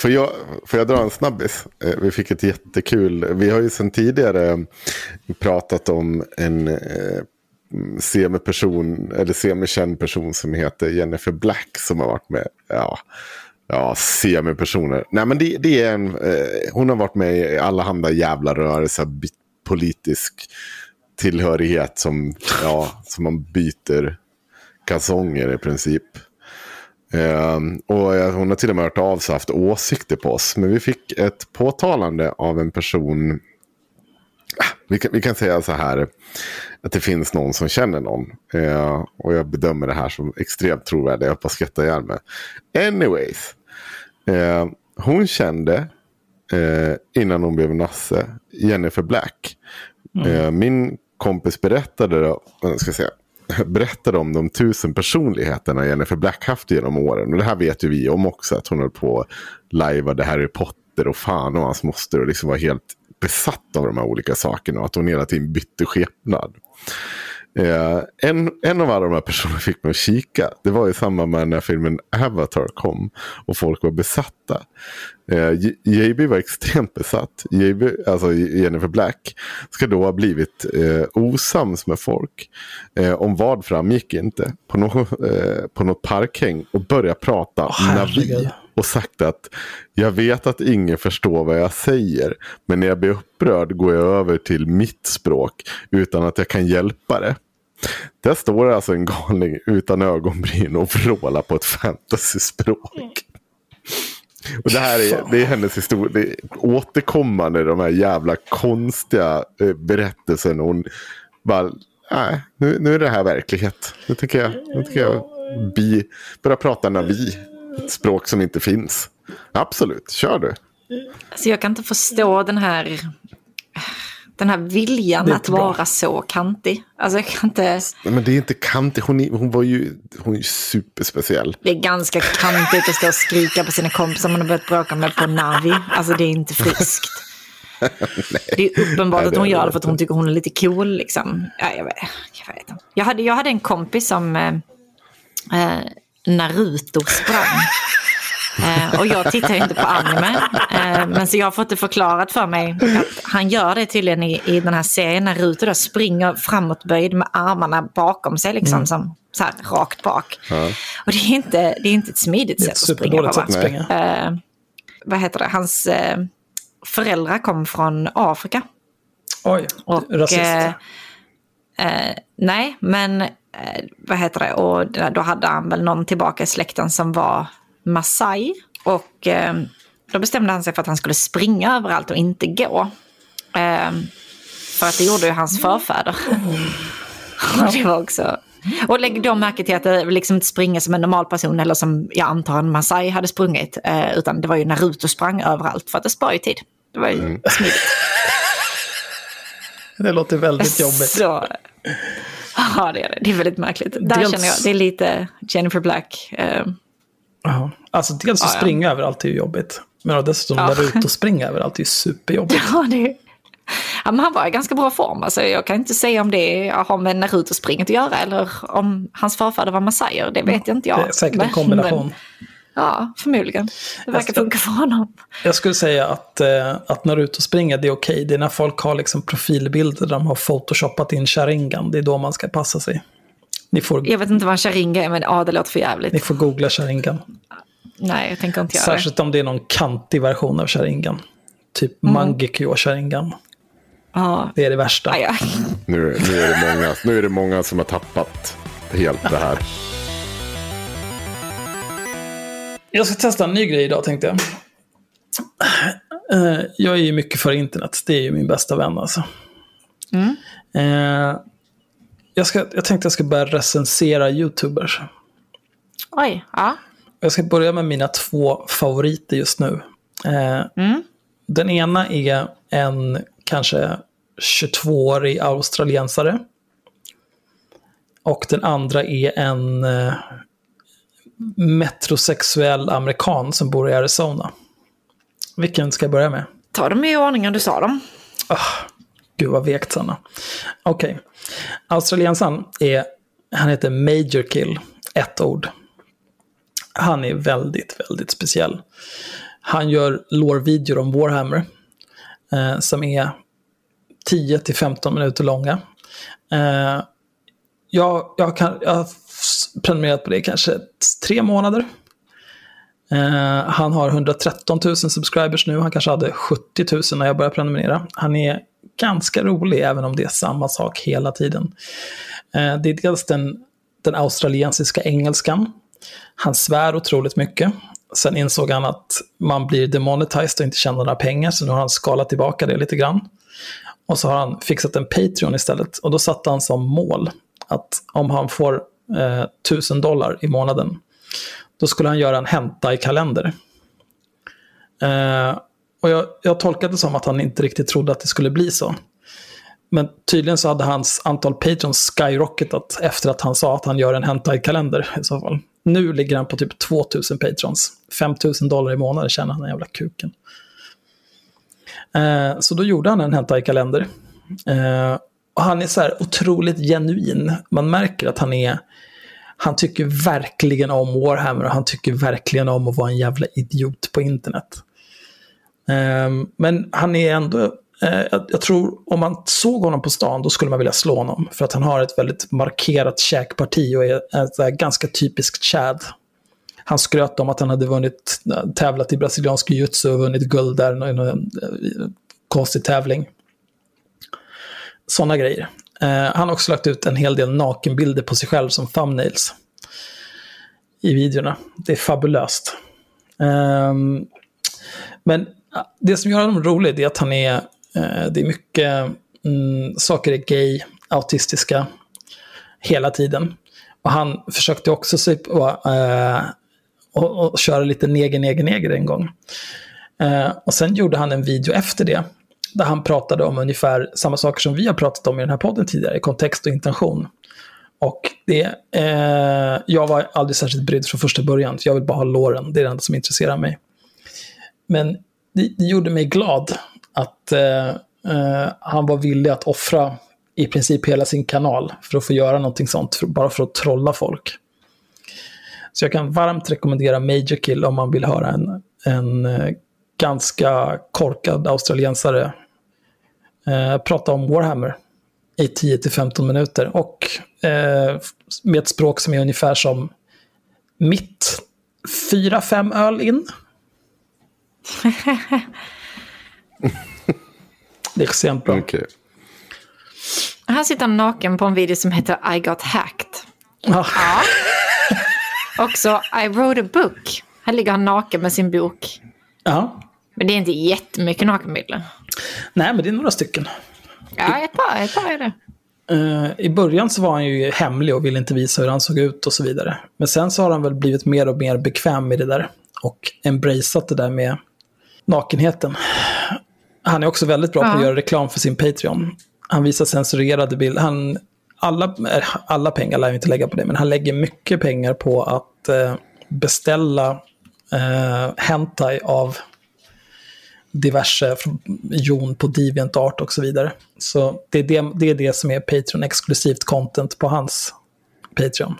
Får jag, får jag dra en snabbis? Eh, vi fick ett jättekul, vi har ju sedan tidigare pratat om en eh, semiperson, eller semikänd person som heter Jennifer Black som har varit med. Ja, ja semipersoner. Nej men det, det är en, eh, hon har varit med i allehanda jävla rörelser, politisk tillhörighet som, ja, som man byter kalsonger i princip. Um, och hon har till och med hört av sig haft åsikter på oss. Men vi fick ett påtalande av en person. Ah, vi kan, vi kan säga så här. Att det finns någon som känner någon. Uh, och jag bedömer det här som extremt trovärdigt. Jag hoppas skratta ihjäl mig. Anyways. Uh, hon kände. Uh, innan hon blev Nasse. Jennifer Black. Mm. min kompis berättade. Då, ska jag säga, <laughs> berättade om de tusen personligheterna Jennifer Black haft genom åren. Och det här vet ju vi om också. Att hon höll på lajvade Harry Potter och fan och hans moster. Och liksom var helt besatt av de här olika sakerna. Och att hon hela tiden bytte skepnad. Eh, en, en av alla de här personerna fick mig att kika. Det var i samband med när filmen Avatar kom. Och folk var besatta. Eh, JB var extremt besatt. JB, alltså Jennifer Black. Ska då ha blivit eh, osams med folk. Eh, om vad framgick inte. På, nå eh, på något parkhäng. Och börja prata herregud. navi. Och sagt att jag vet att ingen förstår vad jag säger. Men när jag blir upprörd går jag över till mitt språk. Utan att jag kan hjälpa det. Där står alltså en galning utan ögonbryn och vrålar på ett fantasyspråk. Och det här är, det är hennes historia. Det är återkommande de här jävla konstiga eh, berättelserna. Hon bara, nej, nu, nu är det här verklighet. Nu tycker jag, nu tycker jag bi, börja prata navi. Språk som inte finns. Absolut, kör du. Alltså jag kan inte förstå den här, den här viljan att bra. vara så kantig. Alltså jag kan inte... Men det är inte kantigt. Hon, hon var ju hon är superspeciell. Det är ganska kantigt att stå och skrika på sina kompisar man har börjat bråka med på Navi. Alltså det är inte friskt. <laughs> Det är uppenbart Nej, att hon gör det för att hon tycker hon är lite cool. Liksom. Ja, jag, vet, jag, vet. Jag, hade, jag hade en kompis som eh, eh, Naruto sprang. <laughs> Eh, och jag tittar ju inte på anime. Eh, men så jag har fått det förklarat för mig att han gör det tydligen i, i den här serien. Naruto då springer framåtböjd med armarna bakom sig liksom. Mm. Som, så här, rakt bak. Och det är inte, det är inte ett smidigt Det är ett sätt att springa på. sätt att springa. Eh, vad heter det? Hans eh, föräldrar kom från Afrika. Oj, Och, rasist. eh, eh, nej, men vad heter det? Och då hade han väl någon tillbaka i släkten som var Masai. Och eh, då bestämde han sig för att han skulle springa överallt och inte gå. Eh, för att det gjorde ju hans förfäder. <laughs> och det var också... Och lägg då märke till att det liksom inte springer som en normal person eller som jag antar en Masai hade sprungit. Eh, utan det var ju Naruto sprang överallt för att det sparar ju tid. Det var ju smidigt. <laughs> Det låter väldigt jobbigt. Så, ja, det är det. Det är väldigt märkligt. Där Dels- känner jag, det är lite Jennifer Black. Ja. Alltså dels att Ja, ja. springa överallt är ju jobbigt. Men dessutom Ja. Naruto springa överallt är ju superjobbigt. <laughs> ja, det, ja, men han var i ganska bra form. Alltså, jag kan inte säga om det har med Naruto-springet att göra eller om hans förfäder var massajer. Det vet jag inte jag. Det är säkert en kombination. Men, ja, förmodligen. Det verkar funka för honom. Jag skulle säga att, eh, att Naruto springa det är okej. Det är när folk har liksom profilbilder där de har photoshoppat in Sharingan. Det är då man ska passa sig. Ni får, Jag vet inte vad en sharinga är, men ja, det låter för jävligt. ni får googla Sharingan. Nej, jag tänker inte göra det. Särskilt om det är någon kantig version av Sharingan. Typ Mm. Mangekyo Sharingan. Ja. Det är det värsta. Ja, ja. Nu, nu, är det många, nu är det många som har tappat helt det här. Jag ska testa en ny grej idag tänkte jag. Eh, Jag är ju mycket för internet. Det är ju min bästa vän alltså. Eh, Jag, ska, jag tänkte jag ska börja recensera YouTubers. Oj, ja. Jag ska börja med mina två favoriter just nu. Eh, Den ena är en kanske 22-årig australiensare. Och den andra är en metrosexuell amerikan som bor i Arizona. Vilken ska jag börja med? Ta dem i ordningen du sa dem. Gud vad vekt Sanna. Okej. Australiensaren är, han heter Major Kill, ett ord. Han är väldigt, väldigt speciell. Han gör lore-videor om Warhammer. Eh, som är 10-15 minuter långa. Eh, jag, jag, kan, jag prenumererat på det i kanske tre månader. Eh, han har 113 000 subscribers nu. Han kanske hade 70 000 när jag började prenumerera. Han är ganska rolig även om det är samma sak hela tiden. Eh, det är dels den, den australiensiska engelskan. Han svär otroligt mycket. Sen insåg han att man blir demonetized och inte tjänar några pengar, så nu har han skalat tillbaka det lite grann. Och så har han fixat en Patreon istället. Och då satte han som mål att om han får eh, 1000 dollar i månaden, då skulle han göra en Hentai-kalender. Eh, och jag, jag tolkade det som att han inte riktigt trodde att det skulle bli så. Men tydligen så hade hans antal patrons skyrocketat efter att han sa att han gör en Hentai-kalender i så fall. Nu ligger han på typ 2000 patrons. 5000 dollar i månaden tjänar han den jävla kuken. Eh, så då gjorde han en Hentai-kalender. Eh, Och han är så här otroligt genuin. Man märker att han är... Han tycker verkligen om Warhammer och han tycker verkligen om att vara en jävla idiot på internet. Ehm, men han är ändå... eh, jag, jag tror om man såg honom på stan då skulle man vilja slå honom. För att han har ett väldigt markerat käkparti och är ett ganska typiskt Chad. Han skröt om att han hade vunnit, eh, tävlat i brasiliansk jiu-jitsu och vunnit guld där i någon eh, konstig tävling. Sådana grejer. Eh, han har också lagt ut en hel del nakenbilder på sig själv som thumbnails. I videorna. Det är fabulöst. Ehm, men ah, det som gör honom rolig är att han är, eh, det är mycket, mm, saker är gay, autistiska, hela tiden. Och han försökte också sig på, äh, och, och köra lite neger, neger, neger en gång. Äh, och sen gjorde han en video efter det, där han pratade om ungefär samma saker som vi har pratat om i den här podden tidigare, kontext och intention. Och det, eh, jag var aldrig särskilt brydd från första början, för jag vill bara ha låren, det är det enda som intresserar mig. Men det, det gjorde mig glad att eh, eh, han var villig att offra i princip hela sin kanal för att få göra någonting sånt, för, bara för att trolla folk. Så jag kan varmt rekommendera Major Kill om man vill höra en, en eh, ganska korkad australiensare eh, prata om Warhammer i 10-15 minuter. Och eh, med ett språk som är ungefär som mitt 4-5 öl in. <laughs> Det är extremt bra. Okej. Här sitter han naken på en video som heter I got hacked. Ja. <laughs> Också I wrote a book. Här ligger han naken med sin bok. ja. Men det är inte jättemycket nakenbilder. Nej, men det är några stycken. Ja, ett par, ett par är det. Eh, I början så var han ju hemlig och ville inte visa hur han såg ut och så vidare. Men sen så har han väl blivit mer och mer bekväm med det där. Och embraceat det där med nakenheten. Han är också väldigt bra på att Ja. göra reklam för sin Patreon. Han visar censurerade bilder. Han, alla, eh, alla pengar lär jag inte lägga på det, men han lägger mycket pengar på att eh, beställa eh, hentai av diverse Jon på DeviantArt och så vidare. Så det är det, det är det som är Patreon-exklusivt content på hans Patreon.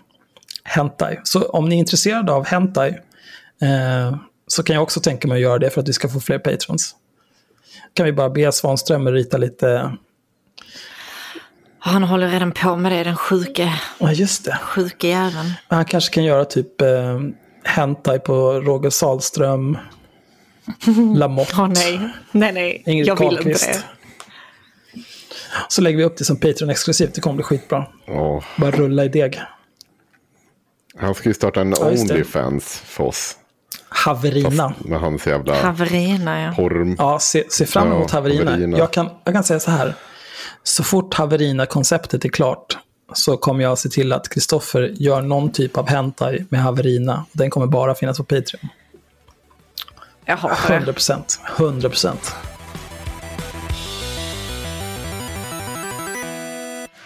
Hentai. Så om ni är intresserade av Hentai eh, så kan jag också tänka mig att göra det för att vi ska få fler Patrons. Kan vi bara be Svanström rita lite... Han håller redan på med det, den sjuke, Ja, just det. sjuke jäveln. Han kanske kan göra typ eh, Hentai på Roger Salström, Lamotte. Åh nej, nej, nej. Ingrid jag vill Carlqvist. inte det. Så lägger vi upp det som Patreon-exklusivt. Det kommer bli skitbra. Åh, Bara rulla i deg. han ska ju starta en Ja. Onlyfans för oss. Haverina. Med hans jävla Haverina, ja. porr. Ja, se, se fram emot Ja, Haverina. Haverina. Jag, kan, jag kan säga så här. Så fort Haverina-konceptet är klart så kommer jag se till att Kristoffer gör någon typ av hentai med Haverina. Den kommer bara finnas på Patreon. Jag hatar 100 det. procent. 100 procent.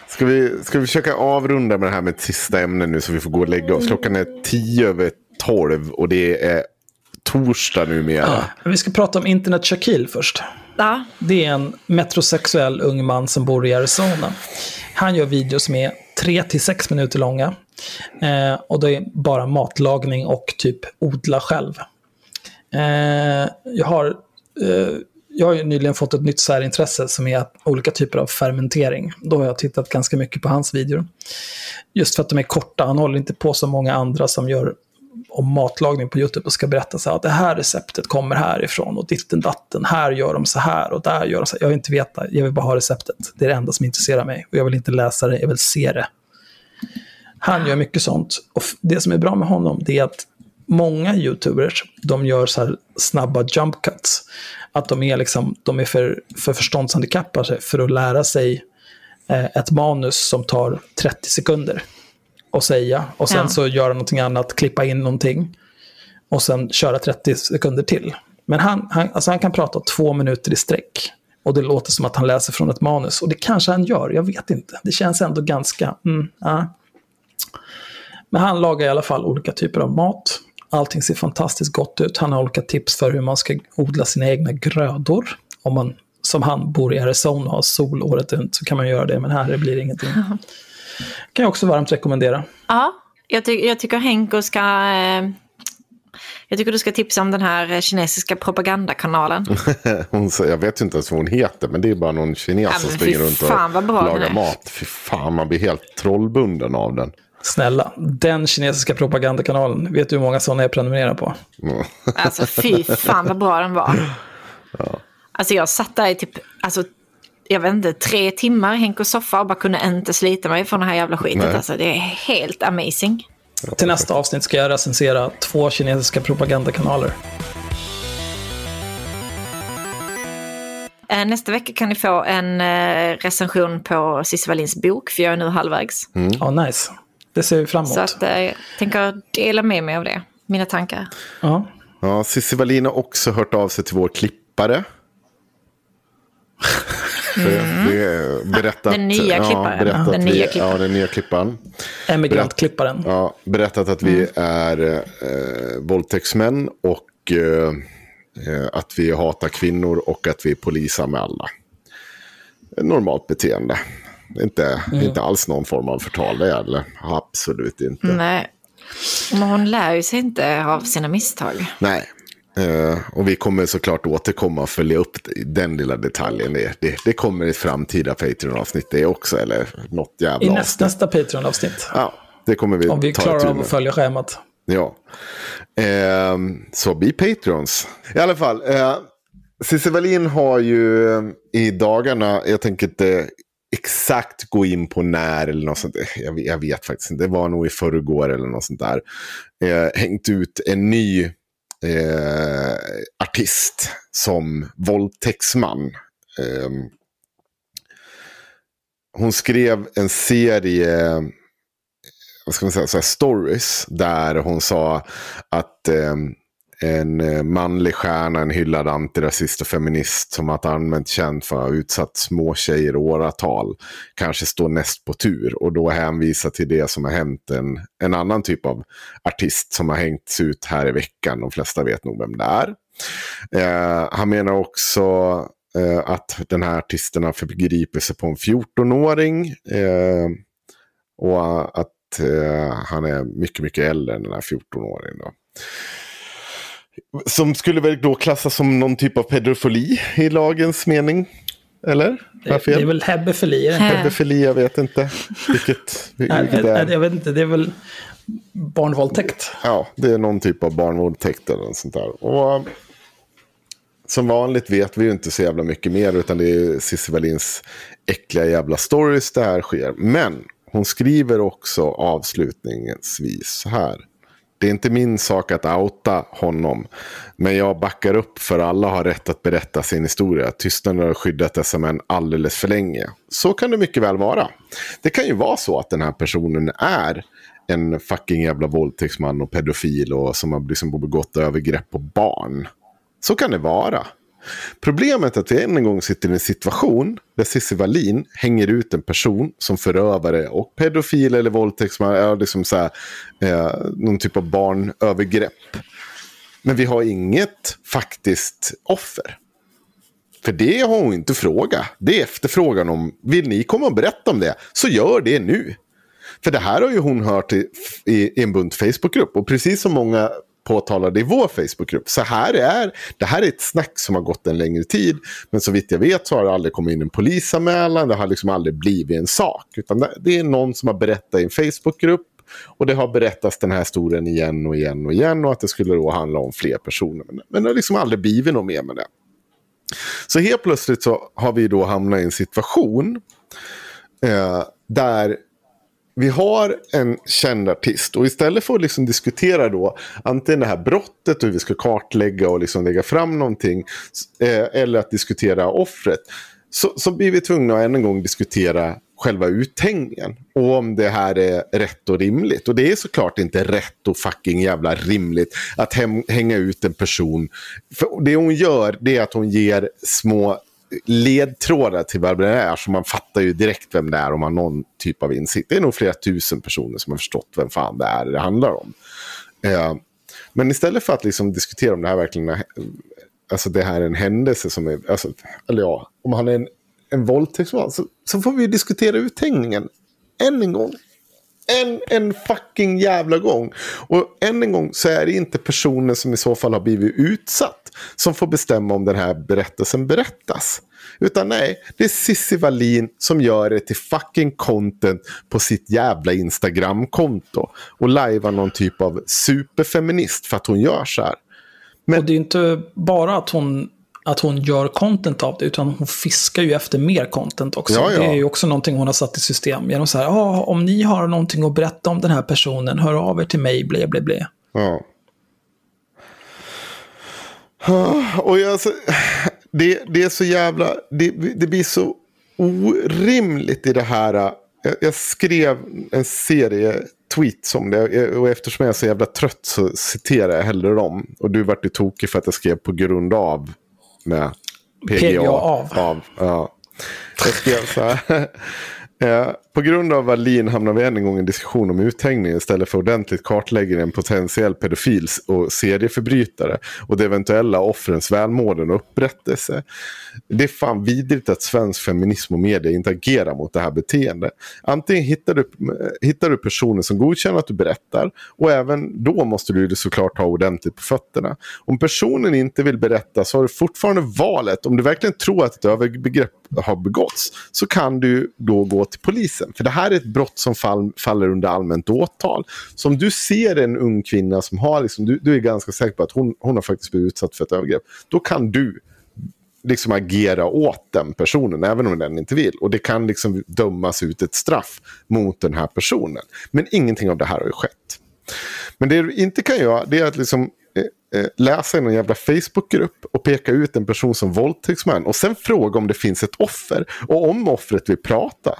Ska vi, ska vi försöka avrunda med det här med ett sista ämne nu så vi får gå och lägga oss. Klockan är tio över tolv och det är torsdag numera. Vi ska prata om Internet Shaquille först. Ja, Det är en metrosexuell ung man som bor i Arizona. Han gör videos som är 3-6 minuter långa. Eh, och det är bara matlagning och typ odla själv. Eh, jag, har, eh, jag har ju nyligen fått ett nytt särintresse som är olika typer av fermentering. Då har jag tittat ganska mycket på hans videor. Just för att de är korta. Han håller inte på som många andra som gör om matlagning på YouTube och ska berätta så här att det här receptet kommer härifrån och ditten datten, här gör de så här och där gör de så här. Jag vill inte veta, jag vill bara ha receptet. Det är det enda som intresserar mig och jag vill inte läsa det, jag vill se det. Han gör mycket sånt och det som är bra med honom det är att många YouTubers, de gör så här snabba jump cuts. Att de är, liksom, de är för, för förståndshandikappade för att lära sig eh, ett manus som tar 30 sekunder och säga. Och sen Ja. så göra någonting annat, klippa in någonting. Och sen köra 30 sekunder till. Men han, han, alltså han kan prata två minuter i sträck. Och det låter som att han läser från ett manus. Och det kanske han gör, jag vet inte. Det känns ändå ganska... Mm, ja. Men han lagar i alla fall olika typer av mat. Allting ser fantastiskt gott ut. Han har olika tips för hur man ska odla sina egna grödor. Om man som han bor i Arizona och har sol året runt så kan man göra det, men här blir det ingenting. <laughs> kan jag också varmt rekommendera. Ja, jag, ty jag tycker Henko ska... Eh, jag tycker du ska tipsa om den här eh, kinesiska propagandakanalen. <laughs> hon, säger- jag vet ju inte ens vad hon heter, men det är bara någon kines Ja, som springer runt och fan, vad bra den lagar mat. Fy fan, man blir helt trollbunden av den. Snälla, den kinesiska propagandakanalen, vet du hur många sådana jag prenumererar på? Mm. Alltså fy fan vad bra den var. <laughs> Alltså jag satt där i typ, alltså, jag vet inte, tre timmar i Henkos soffa och bara kunde inte slita mig från det här jävla skitet. Nej. Alltså det är helt amazing. Till nästa avsnitt ska jag recensera två kinesiska propagandakanaler. Eh, Nästa vecka kan ni få en eh, recension på Cissi Wallins bok, för jag är nu halvvägs. Ja, nice. Det ser vi fram emot. Så att, eh, jag tänker dela med mig av det, mina tankar. Ja. Ja, Cissi Wallin har också hört av sig till vår klippare. <laughs> Mm. Det, det är berättat, Den nya klipparen. berättat Den vi, nya klipparen. Ja, den nya klipparen. Emigrantklipparen. Ja, berättat att vi är eh, våldtäktsmän och eh, eh, att vi hatar kvinnor och att vi är polisanmälda. Normalt beteende. Inte, Mm. inte alls någon form av förtal, det är det absolut inte. Nej. Men hon lär ju sig inte av sina misstag. Nej. Eh, och vi kommer såklart återkomma och följa upp den lilla detaljen. Det, det, det kommer i ett framtida Patreon-avsnitt det också, eller något jävla I avsnitt. näst, nästa Patreon-avsnitt. Ja, det kommer vi Om vi ta klarar av att följa schemat. Ja. Ehm, så bli Patreons. I alla fall. Eh, Cissi Wallin har ju eh, i dagarna, jag tänker inte exakt gå in på när eller något sånt. Jag, vet- jag vet faktiskt inte. Det var nog i förrgår eller något sånt där. Eh, hängt ut en ny eh, artist som våldtäktsman. Eh, hon skrev en serie vad ska man säga, så här stories där hon sa att eh, en eh, manlig stjärna, en hyllad antirasist och feminist som varit allmänt känd för att ha utsatt små tjejer i åratal kanske står näst på tur och då hänvisa till det som har hänt en, en annan typ av artist som har hängts ut här i veckan. De flesta vet nog vem det är. Eh, han menar också eh, att den här artisten har förgripit sig på en 14-åring. Eh, och att eh, han är mycket, mycket äldre än den här 14-åringen. Som skulle väl då klassas som någon typ av pedofili i lagens mening? Eller? Det, det är väl hebefili? Pedofili, jag vet inte. Vilket, <laughs> vilket är. jag vet inte, det är väl barnvåldtäkt. Ja, det är någon typ av barnvåldtäkt eller något sånt där. Och um, som vanligt vet vi ju inte så jävla mycket mer utan det är Cissi Wallins äckliga jävla stories det här sker. Men hon skriver också avslutningsvis så här. Det är inte min sak att outa honom. Men jag backar upp för alla har rätt att berätta sin historia. Tystnaden har skyddat dessa män alldeles för länge. Så kan det mycket väl vara. Det kan ju vara så att den här personen är en fucking jävla våldtäktsman och pedofil och som har liksom begått övergrepp på barn. Så kan det vara. Problemet är att vi än en gång sitter i en situation där Cissi Wallin hänger ut en person som förövare och pedofil eller våldtäktsman, ja, liksom så här, eh, någon typ av barnövergrepp. Men vi har inget faktiskt offer. För det har hon inte frågat. Det är efterfrågan om, vill ni komma och berätta om det, så gör det nu. För det här har ju hon hört i, i, i en bunt Facebookgrupp. Och precis som många påtalade i vår Facebookgrupp. Så här är, det här är ett snack som har gått en längre tid. Men så vitt jag vet så har det aldrig kommit in en polisanmälan. Det har liksom aldrig blivit en sak. Utan det, är någon som har berättat i en Facebookgrupp. Och det har berättats den här historien igen och igen och igen. Och att det skulle då handla om fler personer. Men, men det har liksom aldrig blivit något mer med det. Så helt plötsligt så har vi då hamnat i en situation eh, där vi har en känd artist och istället för att liksom diskutera då antingen det här brottet och hur vi ska kartlägga och liksom lägga fram någonting eh, eller att diskutera offret så, så blir vi tvungna att än en gång diskutera själva uthängningen och om det här är rätt och rimligt. Och det är såklart inte rätt och fucking jävla rimligt att hem, hänga ut en person. För det hon gör det är att hon ger små ledtrådar till vem det är. Så man fattar ju direkt vem det är om man har någon typ av insikt. Det är nog flera tusen personer som har förstått vem fan det är det handlar om. Eh, men istället för att liksom diskutera om det här verkligen är, alltså det här är en händelse som är, alltså, eller ja, om han är en, en våldtäktsman så, så får vi diskutera uthängningen än en gång. En, en fucking jävla gång. Och än en gång så är det inte personen som i så fall har blivit utsatt som får bestämma om den här berättelsen berättas. Utan nej, det är Cissi Wallin som gör det till fucking content på sitt jävla Instagram-konto. Och lajvar någon typ av superfeminist för att hon gör så här. Men... Och det är inte bara att hon, att hon gör content av det, utan hon fiskar ju efter mer content också. Ja, ja. Det är ju också någonting hon har satt i system. Genom så här, ah, om ni har någonting att berätta om den här personen, hör av er till mig, ble, ble, ble. Ja. Och jag, alltså, det, det är så jävla, det, det blir så orimligt i det här. Jag, jag skrev en serie tweets om det. Och eftersom jag är så jävla trött så citerar jag hellre dem. Och du vart ju tokig för att jag skrev på grund av med PGA. PGA av. av ja. Jag skrev så här. <laughs> På grund av Wallin hamnar vi än en gång i en diskussion om uthängning istället för ordentligt kartläggning en potentiell pedofil och serieförbrytare och de eventuella offrens välmående och upprättelse. Det är fan vidrigt att svensk feminism och media inte agerar mot det här beteendet. Antingen hittar du, hittar du personer som godkänner att du berättar och även då måste du såklart ha ordentligt på fötterna. Om personen inte vill berätta så har du fortfarande valet. Om du verkligen tror att ett övergrepp har begåtts så kan du då gå till polisen. För det här är ett brott som fall, faller under allmänt åtal. Så om du ser en ung kvinna som har, liksom, du, du är ganska säker på att hon, hon har faktiskt blivit utsatt för ett övergrepp. Då kan du liksom agera åt den personen, även om den inte vill. Och det kan liksom dömas ut ett straff mot den här personen. Men ingenting av det här har ju skett. Men det du inte kan göra, det är att liksom eh, eh, läsa i någon jävla Facebookgrupp och peka ut en person som våldtäktsman. Och sen fråga om det finns ett offer. Och om offret vill prata.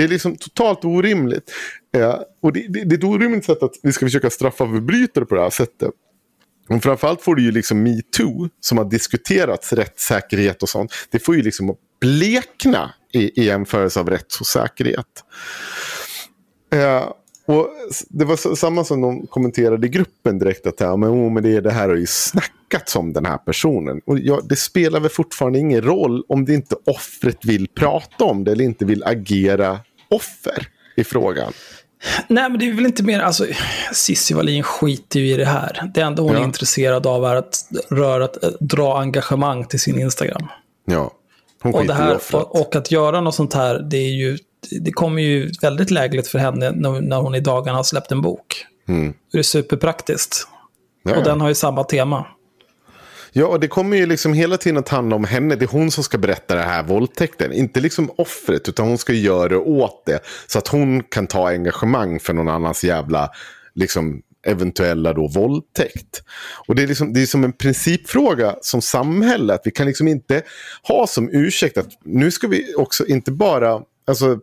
Det är liksom totalt orimligt. Eh, och det, det, det, är ett orimligt sätt att vi ska försöka straffa förbrytare på det här sättet. Och framförallt får du ju liksom metoo som har diskuterats rättssäkerhet och sånt. Det får ju liksom blekna i, i jämförelse av rättsosäkerhet. och. Eh, och det var samma som de kommenterade i gruppen direkt att ja, men, oh, men det, det här har ju snackats om den här personen. Och ja, det spelar väl fortfarande ingen roll om det inte offret vill prata om det eller inte vill agera offer i frågan. Nej, men det är väl inte mer, alltså Cissi Wallin skiter ju i det här. Det enda hon ja. är intresserad av är att, röra, att dra engagemang till sin Instagram. Ja, hon skiter och, det här, i och, och att göra något sånt här, det är ju det kommer ju väldigt lägligt för henne när, när hon i dagarna har släppt en bok. Mm. Det är superpraktiskt. Ja. Och den har ju samma tema. Ja, och det kommer ju liksom hela tiden att handla om henne. Det är hon som ska berätta det här våldtäkten. Inte liksom offret, utan hon ska göra det åt det. Så att hon kan ta engagemang för någon annans jävla liksom, eventuella då våldtäkt. Och det är, liksom, det är som en principfråga som samhälle. Att vi kan liksom inte ha som ursäkt att nu ska vi också inte bara... Alltså,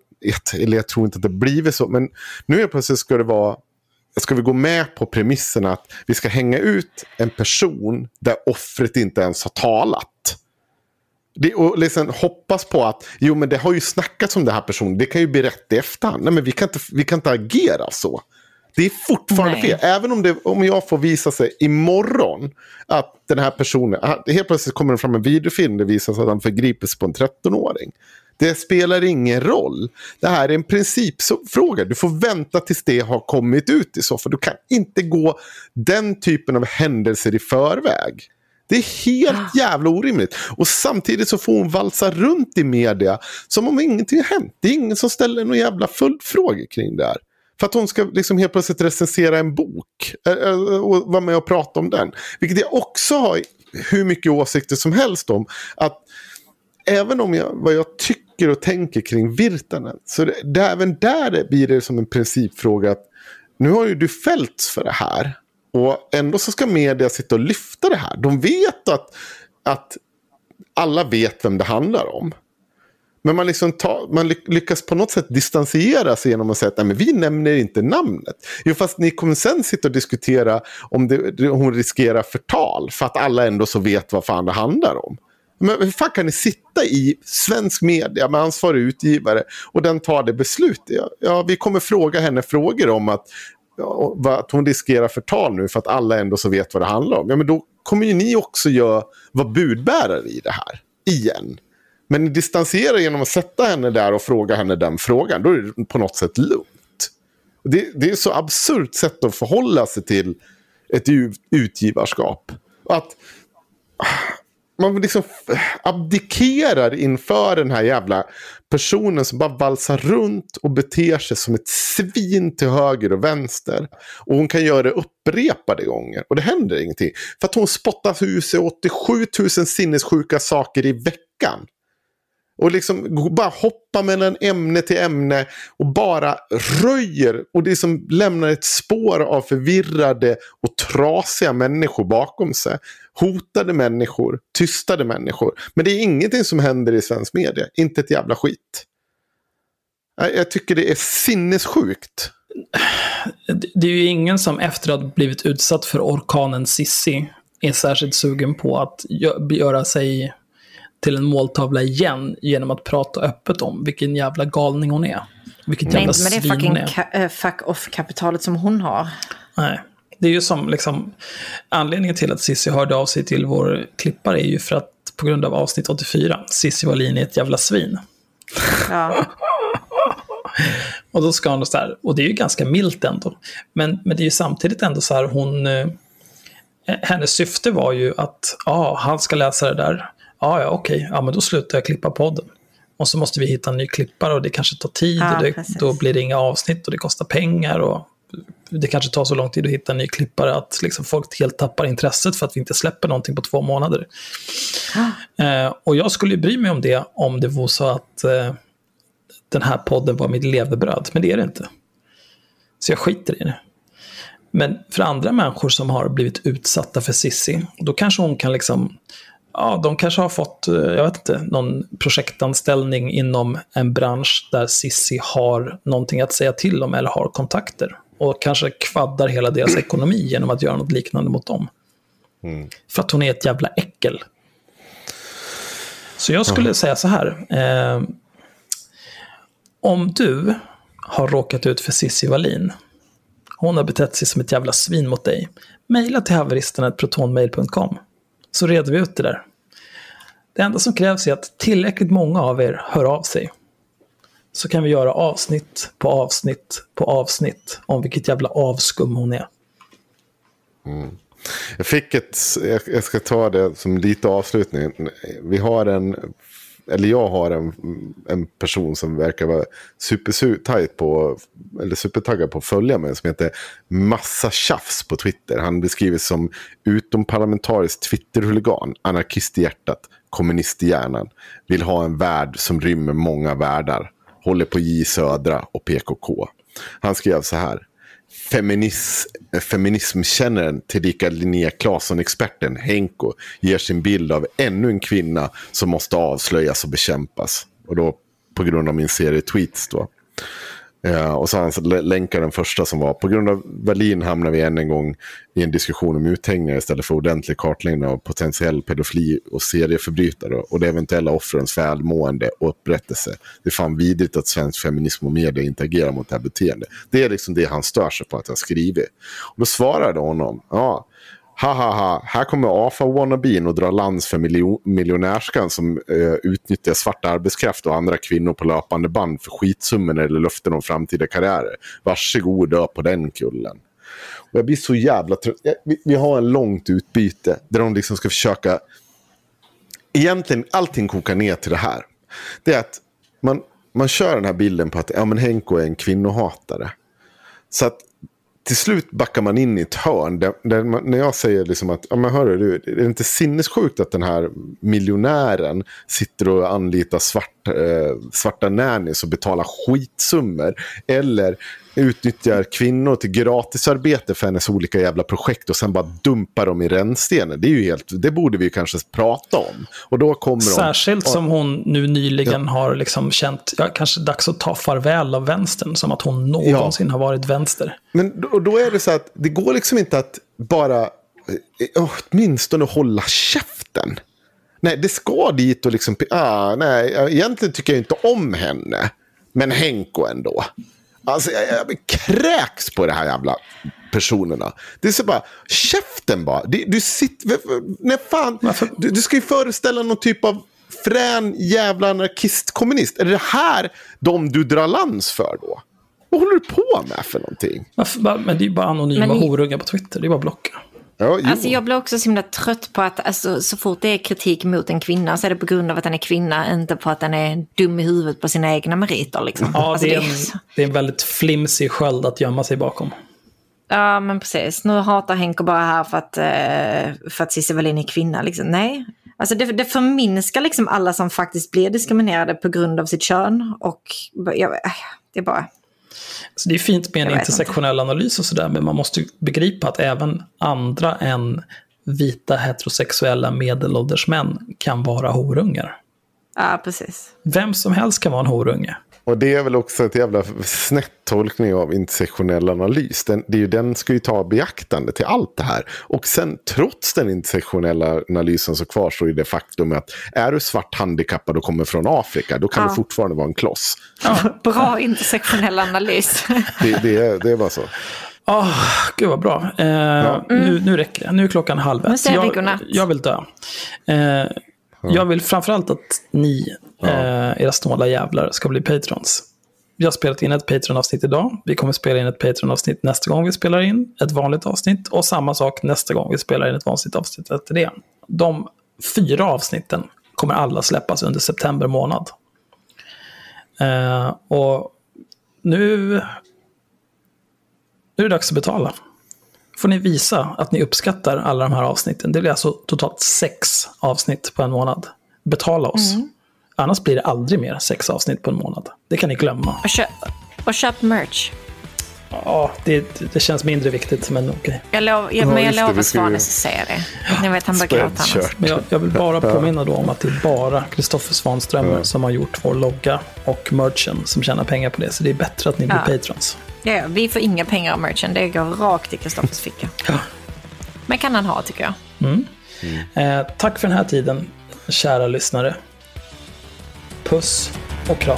eller jag tror inte att det blivit så, men nu är plötsligt ska det vara ska vi gå med på premissen att vi ska hänga ut en person där offret inte ens har talat. Det, och liksom hoppas på att jo men det har ju snackats om den här personen, det kan ju bli rätt i efterhand. Nej men vi kan inte, vi kan inte agera så. Det är fortfarande Nej. fel. Även om, det, om jag får visa sig imorgon att den här personen, helt plötsligt kommer det fram en videofilm där det visar sig att han förgriper sig på en 13-åring. Det spelar ingen roll. Det här är en principfråga. Du får vänta tills det har kommit ut i så fall. Du kan inte gå den typen av händelser i förväg. Det är helt ah. jävla orimligt. Och samtidigt så får hon valsa runt i media som om ingenting har hänt. Det är ingen som ställer några jävla följdfrågor kring det här. För att hon ska liksom helt plötsligt recensera en bok och vara med och prata om den. Vilket jag också har hur mycket åsikter som helst om. Att även om jag, vad jag tycker och tänker kring Virtanen. Så det, det, även där blir det som en principfråga. att Nu har ju du fällts för det här. Och ändå så ska media sitta och lyfta det här. De vet att, att alla vet vem det handlar om. Men man, liksom ta, man lyckas på något sätt distansiera sig genom att säga att Nej, men vi nämner inte namnet. Jo, fast ni kommer sen sitta och diskutera om det, hon riskerar förtal. För att alla ändå så vet vad fan det handlar om. Men hur fan kan ni sitta i svensk media med ansvarig utgivare och den tar det beslutet? Ja, ja, vi kommer fråga henne frågor om att ja, att hon riskerar förtal nu för att alla ändå så vet vad det handlar om. Ja, men då kommer ju ni också göra, vara budbärare i det här. Igen. Men ni distanserar genom att sätta henne där och fråga henne den frågan. Då är det på något sätt lugnt. Det, det är ett så absurt sätt att förhålla sig till ett utgivarskap. Att man liksom abdikerar inför den här jävla personen som bara valsar runt och beter sig som ett svin till höger och vänster. Och hon kan göra det upprepade gånger och det händer ingenting. För att hon spottar ur sig 87 000 sinnessjuka saker i veckan. Och liksom bara hoppar mellan ämne till ämne och bara röjer och det som lämnar ett spår av förvirrade och trasiga människor bakom sig. Hotade människor, tystade människor. Men det är ingenting som händer i svensk media, inte ett jävla skit. Jag tycker det är sinnessjukt. Det är ju ingen som efter att ha blivit utsatt för orkanen Sissi är särskilt sugen på att göra sig till en måltavla igen genom att prata öppet om vilken jävla galning hon är. Vilket jävla Nej, men det är fucking ka- fuck off-kapitalet som hon har. Nej. Det är ju som liksom, anledningen till att Cissi hörde av sig till vår klippare är ju för att på grund av avsnitt 84, Cissi Wallin är ett jävla svin. Ja. <laughs> och då ska hon så här, och det är ju ganska milt ändå. Men, men det är ju samtidigt ändå så här, hon, eh, hennes syfte var ju att, ja, ah, han ska läsa det där. Ja, ja, okej, ja, men då slutar jag klippa podden. Och så måste vi hitta en ny klippare och det kanske tar tid ja, och det, då blir det inga avsnitt och det kostar pengar och det kanske tar så lång tid att hitta en ny klippare att liksom folk helt tappar intresset för att vi inte släpper någonting på två månader. Ah. Eh, och jag skulle bry mig om det om det var så att eh, den här podden var mitt levebröd, men det är det inte. Så jag skiter i det. Men för andra människor som har blivit utsatta för Sissi, då kanske hon kan liksom ja, de kanske har fått, eh, jag vet inte, någon projektanställning inom en bransch där Sissi har någonting att säga till om eller har kontakter. Och kanske kvaddar hela deras <clears throat> ekonomi genom att göra något liknande mot dem. Mm. För att hon är ett jävla äckel. Så jag skulle mm. säga så här. Eh, om du har råkat ut för Cissi Wallin, hon har betett sig som ett jävla svin mot dig, mejla till haveristerna.protonmail.com så reder vi ut det där. Det enda som krävs är att tillräckligt många av er hör av sig. Så kan vi göra avsnitt på avsnitt på avsnitt om vilket jävla avskum hon är. Mm. Jag fick ett, jag ska ta det som lite avslutning. Vi har en, eller jag har en, en person som verkar vara supertajt på, eller supertaggad på att följa mig, som heter Massa Tjafs på Twitter. Han beskrivs som utomparlamentarisk Twitterhuligan, anarkist i hjärtat, kommunist i hjärnan, vill ha en värld som rymmer många världar, håller på J Södra och PKK. Han skrev så här. Feminis, feminismkännaren tillika Linnea Claesson-experten Henko ger sin bild av ännu en kvinna som måste avslöjas och bekämpas. Och då på grund av min serie tweets då. Eh, och så har han länkat den första som var på grund av Berlin hamnar vi än en gång i en diskussion om uthängningar istället för ordentlig kartläggning av potentiell pedofili och serieförbrytare och de eventuella offrens välmående och upprättelse. Det är fan vidrigt att svensk feminism och media inte agerar mot det här beteendet. Det är liksom det han stör sig på att jag skrivit. Och då svarade honom, ja, ha ha ha, här kommer AFA-wannabeen och drar lands för miljonärskan som eh, utnyttjar svart arbetskraft och andra kvinnor på löpande band för skitsummor eller löften om framtida karriärer. Varsågod dö på den kullen. Och jag blir så jävla trött. Vi, vi har en långt utbyte där de liksom ska försöka... Egentligen allting kokar ner till det här. Det är att man, man kör den här bilden på att ja, men Henko är en kvinnohatare. Så att till slut backar man in i ett hörn. Där, där man, när jag säger liksom att, ja men hörru du, är det inte sinnessjukt att den här miljonären sitter och anlitar svart, eh, svarta nannies och betalar skitsummor. Eller utnyttjar kvinnor till gratisarbete för hennes olika jävla projekt och sen bara dumpar dem i rännstenen. Det, är ju helt, det borde vi kanske prata om. Och då kommer Särskilt de, som hon nu nyligen ja. har liksom känt, ja, kanske dags att ta farväl av vänstern, som att hon någonsin ja. har varit vänster. Men då, då är det så att det går liksom inte att bara eh, åtminstone hålla käften. Nej, det ska dit och liksom... Ah, nej, egentligen tycker jag inte om henne. Men Henko ändå. Alltså, jag, jag kräks på det här jävla personerna. Det är så bara, käften bara. Du, du sitter, nej fan, du, du ska ju föreställa någon typ av frän jävla anarkist-kommunist. Är det här de du drar lans för då? Vad håller du på med för någonting? Men det är ju bara anonyma Men- horungar på Twitter. Det är bara blocka. Ja. Alltså jag blir också så himla trött på att alltså, så fort det är kritik mot en kvinna så är det på grund av att den är kvinna, inte på att den är dum i huvudet på sina egna meriter. Liksom. Ja, alltså, det, är det är en, det är en väldigt flimsig sköld att gömma sig bakom. Ja, men precis. Nu hatar Henke bara här för att, eh, för att Cissi Wallin är kvinna. Liksom. Nej. Alltså det, det förminskar liksom alla som faktiskt blir diskriminerade på grund av sitt kön. Och jag, det är bara... Så det är fint med en intersektionell analys och sådär, men man måste begripa att även andra än vita heterosexuella medelålders män kan vara horungar. Ja, precis. Vem som helst kan vara en horunge. Och det är väl också ett jävla snett tolkning av intersektionell analys. Den, det är ju, den ska ju ta beaktande till allt det här. Och sen trots den intersektionella analysen så kvarstår ju det faktum att är du svart handikappad och kommer från Afrika då kan Ja. du fortfarande vara en kloss. Bra intersektionell analys. <laughs> Det, det, är, det är bara så. Åh, gud vad bra. Eh, nu, nu räcker det. Nu är klockan halv ett. jag, jag vill dö. Eh, Jag vill framförallt att ni, eh, era snåla jävlar, ska bli patrons. Vi har spelat in ett Patreon-avsnitt idag. Vi kommer spela in ett Patreon-avsnitt nästa gång vi spelar in ett vanligt avsnitt. Och samma sak nästa gång vi spelar in ett vanligt avsnitt efter det. De fyra avsnitten kommer alla släppas under september månad. Eh, och nu, nu är det dags att betala. Får ni visa att ni uppskattar alla de här avsnitten. Det blir alltså totalt sex avsnitt på en månad. Betala oss. Annars blir det aldrig mer sex avsnitt på en månad. Det kan ni glömma. Och köp, och köp merch. Ja, det, det känns mindre viktigt, men okej. Jag, lov, jag, Ja, men jag det, lovar Svanes att säga det. Ni vet, han börjar gråta. annars. Men jag, jag vill bara påminna då om att det är bara Kristoffer Svanström som har gjort vår logga och merchen som tjänar pengar på det. Så det är bättre att ni blir Ja. patrons. Ja, vi får inga pengar av merchen. Det går rakt i Kristoffers ficka. <laughs> Men kan han ha, tycker jag. Eh, tack för den här tiden, kära lyssnare. Puss och kram.